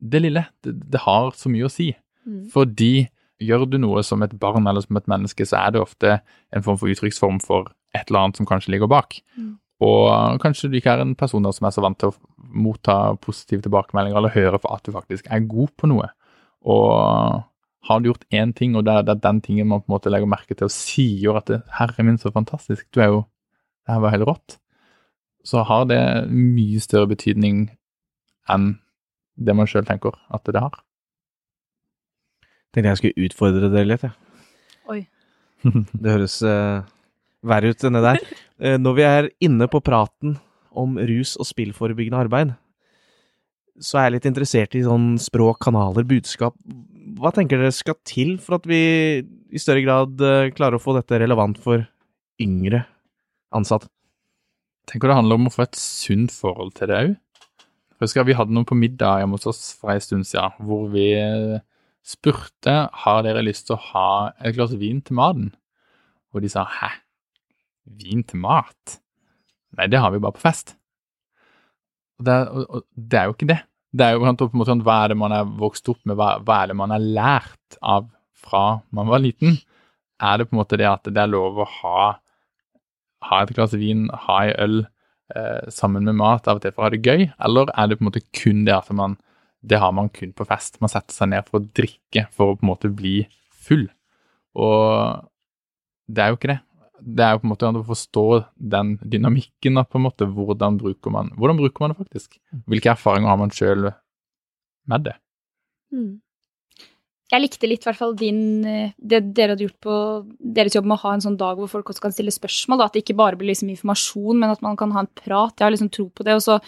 det lille, det, det, har så mye å si. Mm. Fordi gjør du noe som et barn eller som et menneske, så er det ofte en form for uttrykksform for et eller annet som kanskje ligger bak. Mm. Og kanskje du ikke er en person som er så vant til å motta positive tilbakemeldinger eller høre for at du faktisk er god på noe. Og har du gjort én ting, og det er, det er, den tingen man på en måte legger merke til og sier at det, 'Herre min, så fantastisk', du er jo Det her var helt rått. Så har det mye større betydning enn det man sjøl tenker at det har. Tenkte jeg skulle utfordre dere litt, jeg. Ja. Oi. [LAUGHS] det høres uh, verre ut enn det der. Uh, [LAUGHS] når vi er inne på praten om rus og spillforebyggende arbeid, så er jeg litt interessert i sånn språk, kanaler, budskap. Hva tenker dere skal til for at vi i større grad uh, klarer å få dette relevant for yngre ansatte? Jeg tenker det handler om å få et sunt forhold til det òg. Husker vi hadde noe på middag hjemme hos oss for en stund siden, hvor vi spurte har dere lyst til å ha et glass vin til maten. Og de sa hæ, vin til mat? Nei, det har vi bare på fest. Og det, og, og det er jo ikke det. Det er jo på en måte sånn, Hva er det man er vokst opp med, hva, hva er det man er lært av fra man var liten? Er det på en måte det at det er lov å ha, ha et glass vin, ha ei øl, eh, sammen med mat av og til for å ha det gøy, eller er det på en måte kun det at man det har man kun på fest. Man setter seg ned for å drikke for å på en måte bli full. Og det er jo ikke det. Det er jo på en måte å forstå den dynamikken. på en måte, Hvordan bruker man, hvordan bruker man det faktisk? Hvilke erfaringer har man sjøl med det? Mm jeg likte litt hvert fall din, eh, det dere hadde gjort på deres jobb med å ha en sånn dag hvor folk også kan stille spørsmål. Da, at det ikke bare blir liksom informasjon, men at man kan ha en prat. Jeg har liksom tro på det. Og så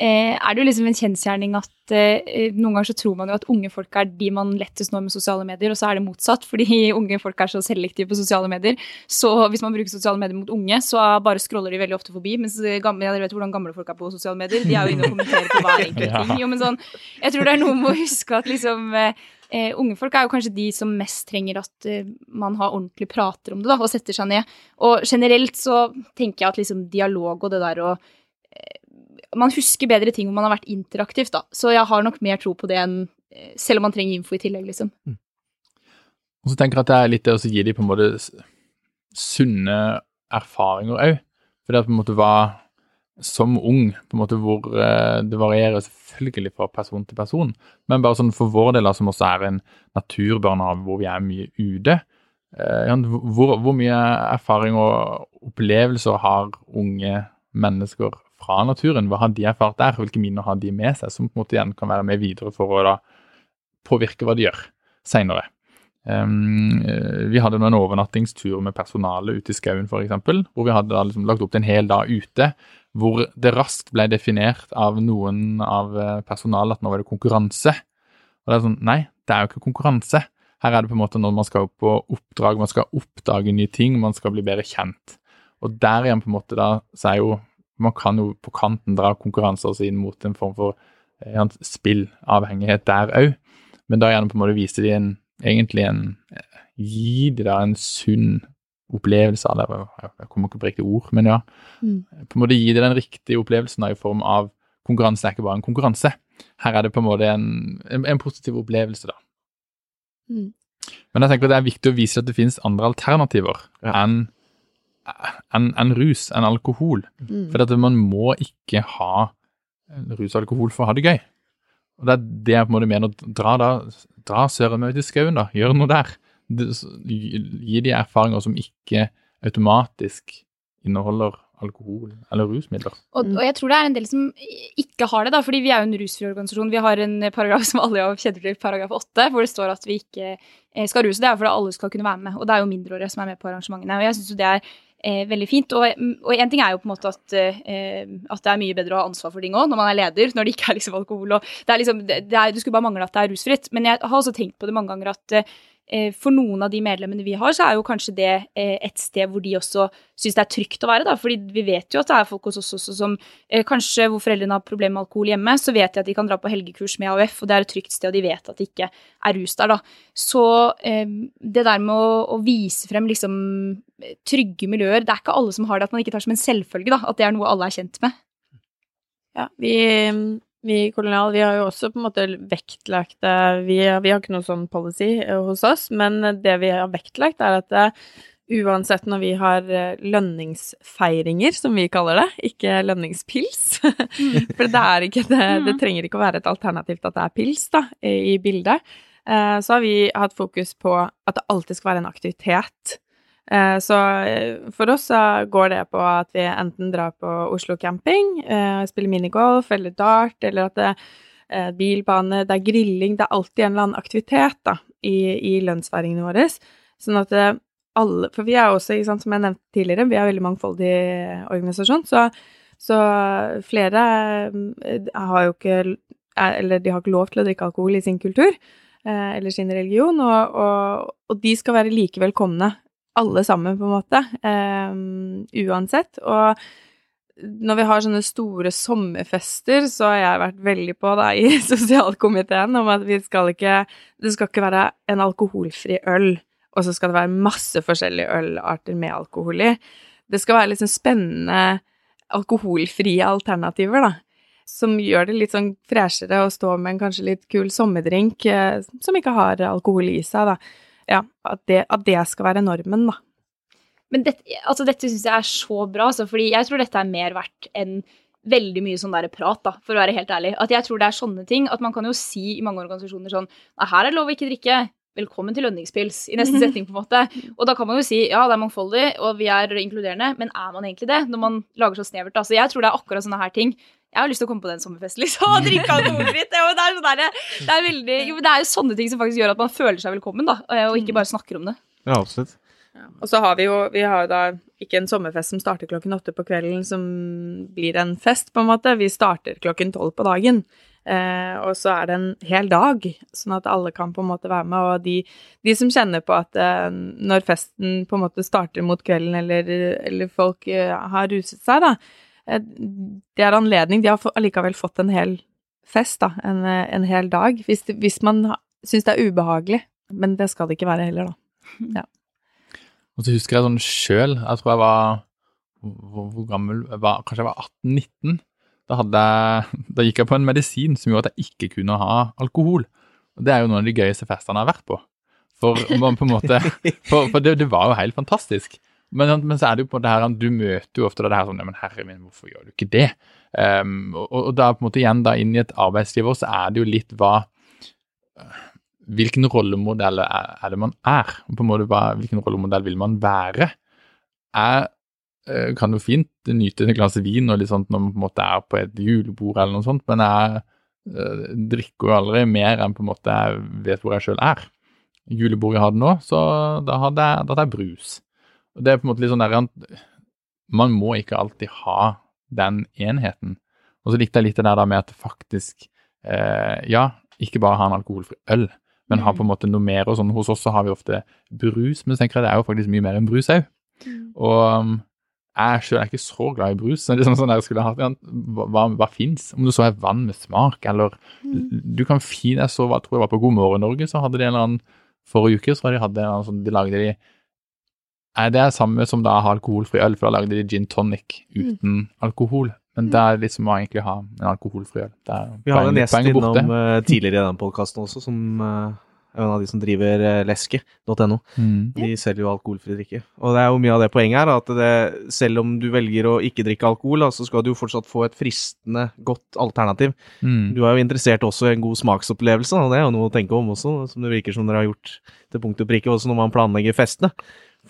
er det jo liksom en kjensgjerning at eh, noen ganger så tror man jo at unge folk er de man lettest når med sosiale medier, og så er det motsatt. Fordi [LAUGHS] unge folk er så selektive på sosiale medier. Så hvis man bruker sosiale medier mot unge, så bare scroller de veldig ofte forbi. Mens gamle, ja, dere vet hvordan gamle folk er på sosiale medier. De er jo inne og kommenterer på hver [LAUGHS] enkelt ting. Jo, men sånn, jeg tror det er noe med å huske at liksom eh, eh, unge folk er jo kanskje de som mest trenger at eh, man har ordentlig prater om det, da, og setter seg ned. Og generelt så tenker jeg at liksom dialog og det der å eh, Man husker bedre ting om man har vært interaktivt, da. Så jeg har nok mer tro på det enn eh, Selv om man trenger info i tillegg, liksom. Mm. Og så tenker jeg at det er litt det å gi dem på en måte sunne erfaringer òg. For det er på en måte hva som ung, på en måte hvor eh, det varierer selvfølgelig fra person til person, men bare sånn for vår del, som også er en naturbarnehage hvor vi er mye ute, eh, hvor, hvor, mye erfaring og opplevelser har unge mennesker fra naturen? Hva har de erfart der? Hvilke minner har de med seg, som på en måte igjen kan være med videre for å da påvirke hva de gjør seinere? Um, vi hadde en overnattingstur med personalet ute i skauen f.eks., hvor vi hadde liksom lagt opp til en hel dag ute hvor det raskt ble definert av noen av eh, personalet at nå var det konkurranse. Og det er sånn, Nei, det er jo ikke konkurranse. Her er det på en måte når man skal på oppdrag, man skal oppdage nye ting, man skal bli bedre kjent. Og der igjen på en måte da, så er jo Man kan jo på kanten dra konkurranser inn mot en form for ja, spillavhengighet der òg, men da gjerne på en måte vise de en, egentlig en Gi de da en sunn opplevelse av det. Jeg kommer ikke på riktig ord, men ja. Mm. På en måte gi de den riktige opplevelsen da, i form av konkurranse er ikke bare en konkurranse. Her er det på en måte en, en, en positiv opplevelse, da. Mm. Men jeg tenker det er viktig å vise at det finnes andre alternativer ja. enn enn en rus, enn alkohol. Mm. For at man må ikke ha rus og alkohol for å ha det gøy. Og Det er det jeg på en måte mener. Dra da, dra søren ut i skauen, da. Gjør noe der. Gi de erfaringer som ikke automatisk inneholder alkohol eller rusmidler. Og, og, jeg tror det er en del som ikke har det, da, fordi vi er jo en rusfri organisasjon. Vi har en paragraf som alle kjenner til, paragraf 8, hvor det står at vi ikke eh, skal ruse. Det er fordi alle skal kunne være med, og det er jo mindreårige som er med på arrangementene. Og jeg syns jo det er eh, veldig fint. Og, én ting er jo på en måte at, eh, at det er mye bedre å ha ansvar for ting òg, når man er leder, når det ikke er liksom alkohol og det er liksom, det er, Du skulle bare mangle at det er rusfritt. Men jeg har også tenkt på det mange ganger at eh, for noen av de medlemmene vi har, så er jo kanskje det eh, et sted hvor de også syns det er trygt å være, da. Fordi vi vet jo at det er folk hos oss også som eh, kanskje hvor foreldrene har problemer med alkohol hjemme, så vet de at de kan dra på helgekurs med AUF, og det er et trygt sted, og de vet at det ikke er rus der, da. Så det der med å, å vise frem liksom trygge miljøer, det er ikke alle som har det, at man ikke tar som en selvfølge, da. At det er noe alle er kjent med. Ja, vi vi i Kolonial vi har jo også på en måte vektlagt det vi, vi, har ikke noe sånn policy eh, hos oss, men det vi har vektlagt, er at det, eh, uansett når vi har eh, lønningsfeiringer, som vi kaller det, ikke lønningspils [LAUGHS] For det er ikke det, det mm. trenger ikke å være et alternativ til at det er pils da, i bildet. Så har vi hatt fokus på at det alltid skal være en aktivitet så eh, for oss så går det på at vi enten drar på Oslo camping, eh, spiller minigolf eller dart, eller at det er bilbane, det er grilling Det er alltid en eller annen aktivitet da, i, i lønnsfeiringene våre. Sånn at alle For vi er også, sant, som jeg nevnte tidligere, vi er en veldig mangfoldig organisasjon, så, så flere har jo ikke Eller de har ikke lov til å drikke alkohol i sin kultur eller sin religion, og, og, og de skal være like velkomne alle sammen, på en måte. Um, uansett. Og når vi har sånne store sommerfester, så har jeg vært veldig på da i [LAUGHS] sosialkomiteen om at vi skal ikke Det skal ikke være en alkoholfri øl, og så skal det være masse forskjellige ølarter med alkohol i. Det skal være liksom spennende alkoholfrie alternativer, da. Som gjør det litt sånn freshere å stå med en kanskje litt kul sommerdrink eh, som ikke har alkohol i seg, da ja, at det, at det, skal være normen, da. Men dette, altså dette syns jeg er så bra, altså, fordi jeg tror dette er mer verdt enn veldig mye sånn der prat, da, for å være helt ærlig. At jeg tror det er sånne ting. At man kan jo si i mange organisasjoner sånn her er det lov å ikke drikke. Velkommen til lønningspils, i neste [LAUGHS] setning, på en måte. Og da kan man jo si ja, det er mangfoldig, og vi er inkluderende, men er man egentlig det? Når man lager så snevert, da. Så jeg tror det er akkurat sånne her ting jeg har lyst til å komme på den sommerfesten, liksom. Og drikke alkoholfritt. Det, er sånn det, er jo, det er jo sånne ting som faktisk gjør at man føler seg velkommen, da. Og ikke bare snakker om det. Ja, absolutt. Ja. Og så har vi jo vi har da ikke en sommerfest som starter klokken åtte på kvelden, som blir en fest, på en måte. Vi starter klokken tolv på dagen. Eh, og så er det en hel dag, sånn at alle kan på en måte være med. Og de, de som kjenner på at eh, når festen på en måte starter mot kvelden, eller, eller folk eh, har ruset seg, da, det er anledning. De har allikevel fått en hel fest, da. En, eh, en hel dag. Hvis, hvis man syns det er ubehagelig. Men det skal det ikke være heller, da. [LAUGHS] Ja. Og så husker jeg sånn sjøl, jeg tror jeg var hvor, hvor gammel jeg var, Kanskje jeg var 18-19. Da, da, gikk jeg på en medisin som gjorde at jeg ikke kunne ha alkohol. Og Det er jo noen av de gøyeste festene jeg har vært på. For, på en måte, [LAUGHS] for, for det, det, var jo helt fantastisk. Men, men, så er det jo på det her, du møter jo ofte det her sånn Men herre min, hvorfor gjør du ikke det? Um, og, og, da på en måte igjen da inn i et arbeidsliv så er det jo litt hva Hvilken rollemodell er, er det man er? Og på en måte hva, Hvilken rollemodell vil man være? Jeg uh, kan jo fint nyte et glass vin og litt sånt når man på en måte er på et julebord eller noe sånt, men jeg uh, drikker jo aldri mer enn på en måte jeg vet hvor jeg sjøl er. Julebordet jeg hadde nå, så da hadde jeg, da hadde jeg brus. Og Det er på en måte litt sånn der Man må ikke alltid ha den enheten. Og så likte jeg litt det der med at faktisk eh, Ja, ikke bare ha en alkoholfri øl, men ha på en måte noe mer og sånn. Hos oss så har vi ofte brus, men så tenker jeg det er jo faktisk mye mer enn brus òg. Og um, jeg sjøl er ikke så glad i brus. Så det er liksom sånn der jeg skulle hatt, ja, Hva, hva, hva fins? Om det så er vann med smak, eller Du kan fint Jeg så, jeg tror jeg var på God morgen Norge, så hadde de en eller annen Forrige uke så hadde de hadde en eller annen sånn De lagde de Nei, det er samme som da alkoholfri øl, for da lagde de gin tonic uten alkohol. Men det er litt som å egentlig ha en alkoholfri øl. Det er Vi har en gjest innom uh, tidligere i den podkasten også, som uh, er en av de som driver uh, leske.no. Mm. De selger jo alkoholfri drikke. Og det er jo mye av det poenget her, at det, selv om du velger å ikke drikke alkohol, så skal du jo fortsatt få et fristende, godt alternativ. Mm. Du er jo interessert også i en god smaksopplevelse, og det er jo noe å tenke om også, som det virker som dere har gjort til punkt og prikke også når man planlegger festene.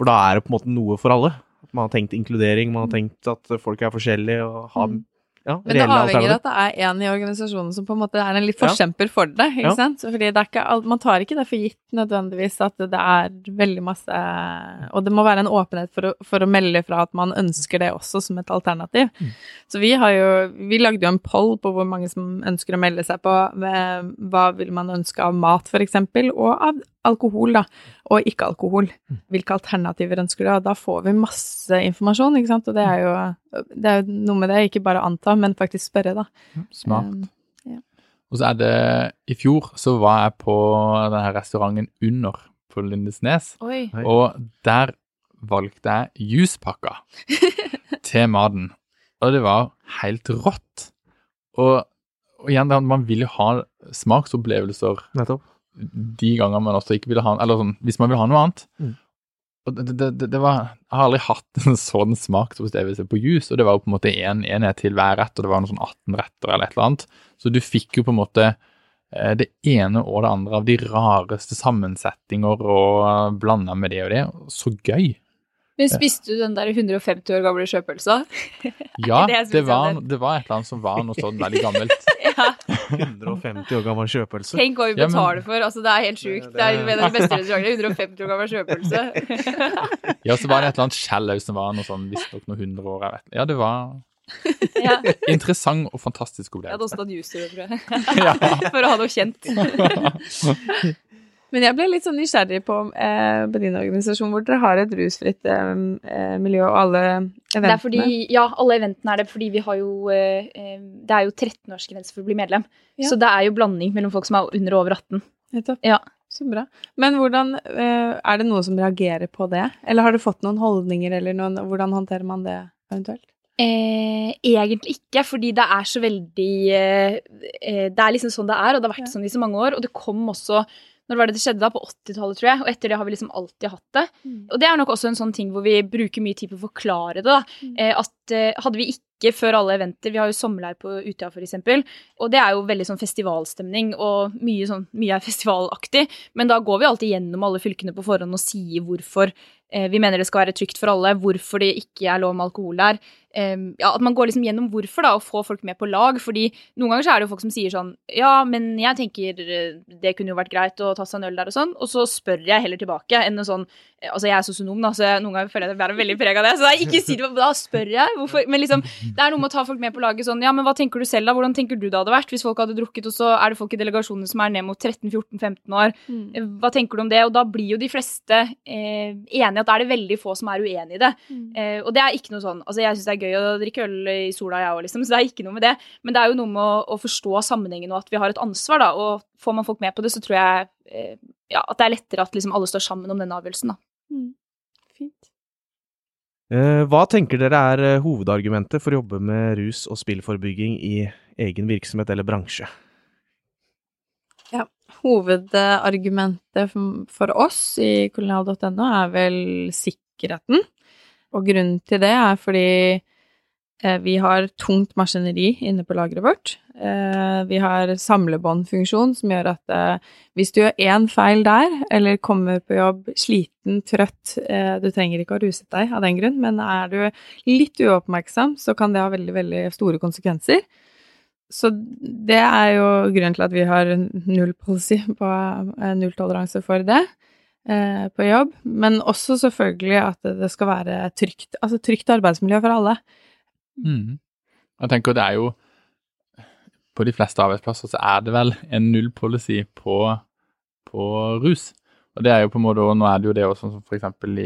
For da er det på en måte noe for alle. Man har tenkt inkludering, man har tenkt at folk er forskjellige og har Mm. ja, Men det avhenger av at det er en i organisasjonen som på en måte er en litt Ja. forkjemper for det. ikke Ja. sant? Fordi det er ikke, Man tar ikke det for gitt nødvendigvis at det er veldig masse Og det må være en åpenhet for å, for å melde fra at man ønsker det også som et alternativ. Mm. Så vi har jo Vi lagde jo en poll på hvor mange som ønsker å melde seg på med hva vil man ønske av mat, f.eks., og av alkohol, da. Og ikke-alkohol. Mm. Hvilke alternativer ønsker du? Og da får vi masse informasjon, ikke sant. Og det er jo, det er jo noe med det, ikke bare anta, men faktisk spørre, da. Smart. Um, Og så er det I fjor så var jeg på denne restauranten Under på Lindesnes, Oi. Og der valgte jeg juspakka [LAUGHS] til maten. Og det var helt rått. Og, og igjen, man vil jo ha smaksopplevelser Nettopp. De gangene man også ikke ville ha Eller sånn, hvis man vil ha noe annet. Mm. Og det, det, det, det var Jeg har aldri hatt en sånn smaksopplevelse på juice, og det var jo på en måte én en enhet til hver rett, og det var noe sånn 18 retter eller et eller annet. Så du fikk jo på en måte eh, det ene og det andre av de rareste sammensetninger og blanda med det og det. Så gøy! Men spiste du den der 150 år gamle sjøpølsa? Ja, [LAUGHS] Det det var, det var et eller annet som var noe sånn veldig gammelt. [LAUGHS] ja. 150 år gammel kjøpelse. Tenk hva vi Ja, men- betaler for. Altså, det er helt sjukt. Det er en av de beste restaurantene. 150 år gammel kjøpelse. [LAUGHS] Ja, så var det et eller annet skjell òg som var noe sånn visstnok noen hundre år. jeg vet. Ja, det var [LAUGHS] ja. interessant og fantastisk Jeg hadde også tatt juice, tror jeg. [LAUGHS] For å ha noe kjent. Men jeg ble litt sånn nysgjerrig på eh, på din organisasjon, hvor dere har et rusfritt eh, eh, miljø og alle eventene. Fordi, ja, alle eventene er det fordi vi har jo eh, eh, Det er jo 13-årsgrense for å bli medlem. Ja. Så det er jo blanding mellom folk som er under og over 18. Nettopp. Ja. Så bra. Men hvordan eh, Er det noe som reagerer på det? Eller har du fått noen holdninger, eller noen Hvordan håndterer man det eventuelt? Eh, egentlig ikke, fordi det er så veldig eh, Det er liksom sånn det er, og det har vært Ja. sånn i så mange år. Og det kom også Når var det det skjedde? da? På 80-tallet, tror jeg. Og etter det har vi liksom alltid hatt det. Og det er nok også en sånn ting hvor vi bruker mye tid på å forklare det. da. Mm. Eh, at eh, hadde vi ikke før alle eventer Vi har jo sommerleir på Utøya, eksempel. Og det er jo veldig sånn festivalstemning, og mye, sånn, mye er [LAUGHS] festivalaktig. Men da går vi alltid gjennom alle fylkene på forhånd og sier hvorfor eh, vi mener det skal være trygt for alle, hvorfor det ikke er lov med alkohol der. Em, ja, At man går liksom gjennom hvorfor, da, og får folk med på lag. fordi noen ganger så er det jo folk som sier sånn Ja, men jeg tenker eh, det kunne jo vært greit å ta seg en øl der og sånn. Og så spør jeg heller tilbake enn en sånn Altså, jeg er sosionom, da, så jeg, noen ganger føler jeg at jeg bærer veldig preg av det. Så jeg ikke si det, da spør jeg. Hvorfor? Men liksom, det er noe med å ta folk med på laget sånn Ja, men hva tenker du selv, da? Hvordan tenker du det hadde vært hvis folk hadde drukket, og så er det folk i delegasjonen som er ned mot 13-14-15 år? Eh, Hva tenker du om det? Og da blir jo de fleste eh, enige at da er det veldig få som er uenig i det. Eh, og det er ikke noe sånn Altså, jeg syns det er gøy å drikke øl i sola, jeg òg, liksom, så det er ikke noe med det. Men det er jo noe med å, å forstå sammenhengen og at vi har et ansvar, da. Og får man folk med på det, så tror jeg eh, ja, at det er lettere at liksom alle står sammen om denne avgjørelsen, da. Fint. Eh, hva tenker dere er eh, hovedargumentet for å jobbe med rus- og spillforebygging i egen virksomhet eller bransje? Hovedargumentet for- oss i kolonial.no er vel sikkerheten. Og grunnen til det er fordi vi har tungt maskineri inne på lageret vårt. Eh, vi har samlebåndfunksjon som gjør at eh, hvis du gjør én feil der, eller kommer på jobb sliten, trøtt eh, Du trenger ikke å ruse deg av den grunn, men er du litt uoppmerksom, så kan det ha veldig, veldig store konsekvenser. Så det er jo grunnen til at vi har null policy på eh, nulltoleranse for det eh, på jobb. Men også selvfølgelig at det skal være trygt, altså trygt arbeidsmiljø for alle. Mm. Jeg tenker det er jo På de fleste arbeidsplasser så er det vel en nullpolicy på på rus. Og det er jo på en måte, og Nå er det jo det også, som for eksempel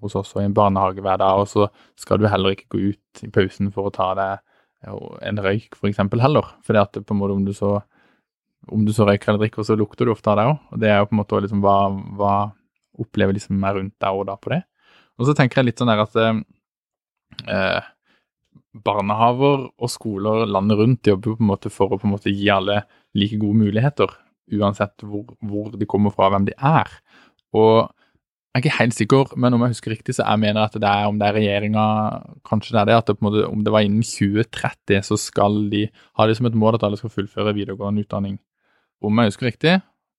hos oss og i en barnehage hver dag, og så skal du heller ikke gå ut i pausen for å ta deg en røyk, for eksempel, heller. For at på en måte om du så om du så røyker eller drikker, så lukter du ofte av det òg. Og det er jo på en måte liksom hva, hva opplever liksom rundt deg og da på det. Og så tenker jeg litt sånn der at eh, barnehaver og skoler landet rundt jobber på en måte for å på en måte gi alle like gode muligheter, uansett hvor, hvor de kommer fra, hvem de er. Og jeg er ikke helt sikker, men om jeg husker riktig, så jeg mener at det er om det er regjeringa Kanskje det er det at det måte, om det var innen 2030, så skal de ha det som et mål at alle skal fullføre videregående utdanning. Om jeg husker riktig,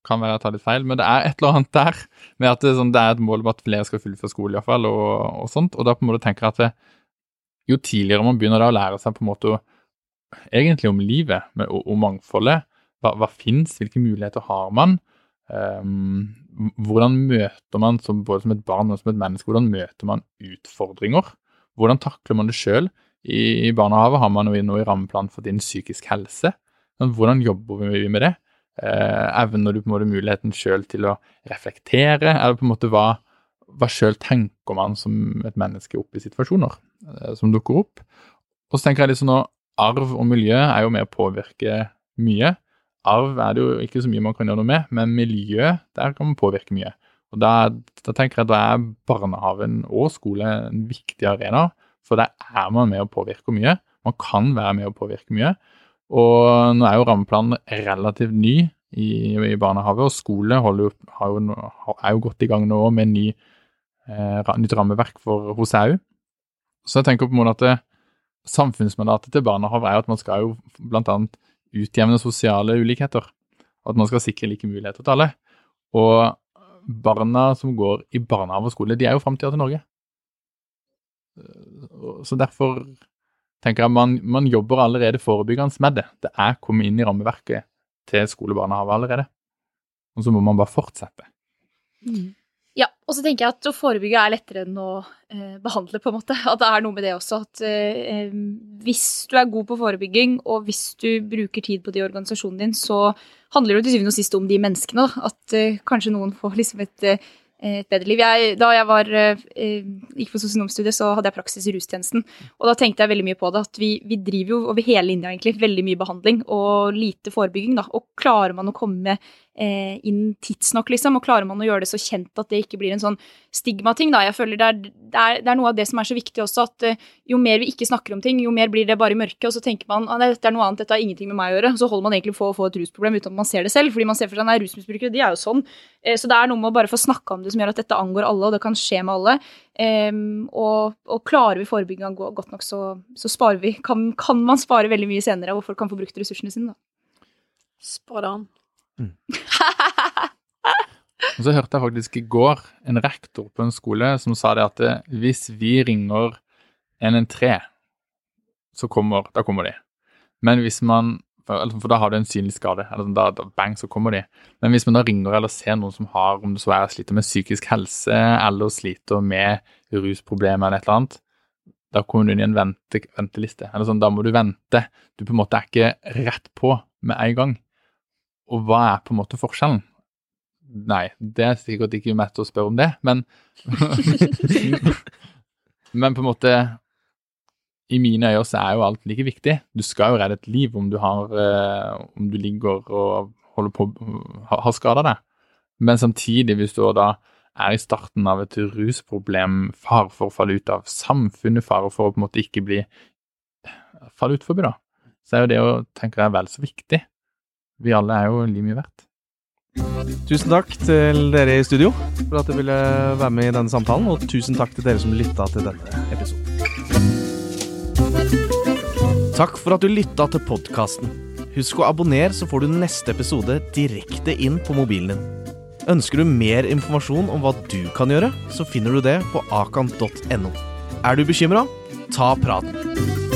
kan være jeg tar litt feil, men det er et eller annet der med at det, sånn, det er et mål om at flere skal fullføre skole, iallfall, og, og sånt. Og da på en måte tenker jeg at det, jo tidligere man begynner da å lære seg på en måte egentlig om livet med, og, og mangfoldet, hva, hva fins, hvilke muligheter har man, um, hvordan møter man som, både som et barn og som et menneske, hvordan møter man utfordringer? Hvordan takler man det sjøl? I, I barnehavet har man jo nå i rammeplanen for din psykisk helse. Men Hvordan jobber vi med det? Eh, evner du på en måte muligheten sjøl til å reflektere, eller på en måte hva, hva sjøl tenker man som et menneske oppe i situasjoner eh, som dukker opp? Og så tenker jeg litt sånn at arv og miljø er jo med å påvirke mye. Arv er det jo ikke så mye man kan gjøre noe med, men miljø, der kan man påvirke mye. Og da, da tenker jeg at da er barnehagen og skole en viktig arena, for der er man med å påvirke mye. Man kan være med å påvirke mye. Og nå er jo rammeplanen relativt ny i, i barnehage, og skole jo, jo, er jo godt i gang nå med ny, eh, nytt rammeverk for hos EU. Så jeg tenker på en måte at det, samfunnsmandatet til barnehage er at man skal jo bl.a. utjevne sosiale ulikheter. At man skal sikre like muligheter til alle. Og barna som går i barnehage og skole, de er jo framtida til Norge. Så derfor tenker jeg man, man jobber allerede forebyggende med det. Det er kommet inn i rammeverket til skole og barnehage allerede. Og så må man bare fortsette. Mm. Ja, og så tenker jeg at å forebygge er lettere enn å eh, behandle, på en måte. At det er noe med det også. At eh, hvis du er god på forebygging, og hvis du bruker tid på det i organisasjonen din, så handler det til syvende og sist om de menneskene. At eh, kanskje noen får liksom et eh, et bedre liv. Jeg, da jeg var, eh, gikk på sosionomstudiet, så hadde jeg praksis i rustjenesten. Og da tenkte jeg veldig mye på det, at vi, vi driver jo over hele linja egentlig veldig mye behandling og lite forebygging. da, Og klarer man å komme eh, inn tidsnok, liksom, og klarer man å gjøre det så kjent at det ikke blir en sånn stigmating, da. Jeg føler det er, det er, det er noe av det som er så viktig også, at eh, jo mer vi ikke snakker om ting, jo mer blir det bare i mørket, og så tenker man at dette er noe annet, dette har ingenting med meg å gjøre. Så holder man egentlig på å få et rusproblem uten at man ser det selv, fordi man ser for seg at rusmisbrukere, de er jo sånn. Eh, så det er noe med å bare få snakka om det som gjør at dette angår alle, og det kan skje med alle. Um, og, og, klarer vi forebygginga godt nok, så, så sparer vi, kan, kan, man spare veldig mye senere, og folk kan få brukt ressursene sine, da. Spar on. Mm. Og så hørte jeg faktisk i går en rektor på en skole som sa det at det, hvis vi ringer 113, så kommer, da kommer de. Men hvis man for da har du en synlig skade. eller sånn, da, da, Bang, så kommer de. Men hvis man da ringer eller ser noen som har, om det så er sliter med psykisk helse eller sliter med rusproblemer eller et eller annet, da kommer du inn i en vente, venteliste. Eller sånn, Da må du vente. Du på en måte er ikke rett på med en gang. Og hva er på en måte forskjellen? Nei, det er sikkert ikke til å spørre om det, men [LAUGHS] Men på en måte I mine øyne så er jo alt like viktig. Du skal jo redde et liv om du har eh, Om du ligger og holder på har, skada deg. Men samtidig, hvis du da er i starten av et rusproblem, fare for å falle ut av samfunnet, fare for å på en måte ikke bli falle ut da, så er jo det å tenke er vel så viktig. Vi alle er jo like mye verdt. Tusen takk til dere i studio for at dere ville være med i denne samtalen, og tusen takk til dere som lytta til denne episoden. Takk for at du lytta til podkasten. Husk å abonnere, så får du neste episode direkte inn på mobilen din. Ønsker du mer informasjon om hva du kan gjøre, så finner du det på akan.no. Er du bekymra? Ta praten.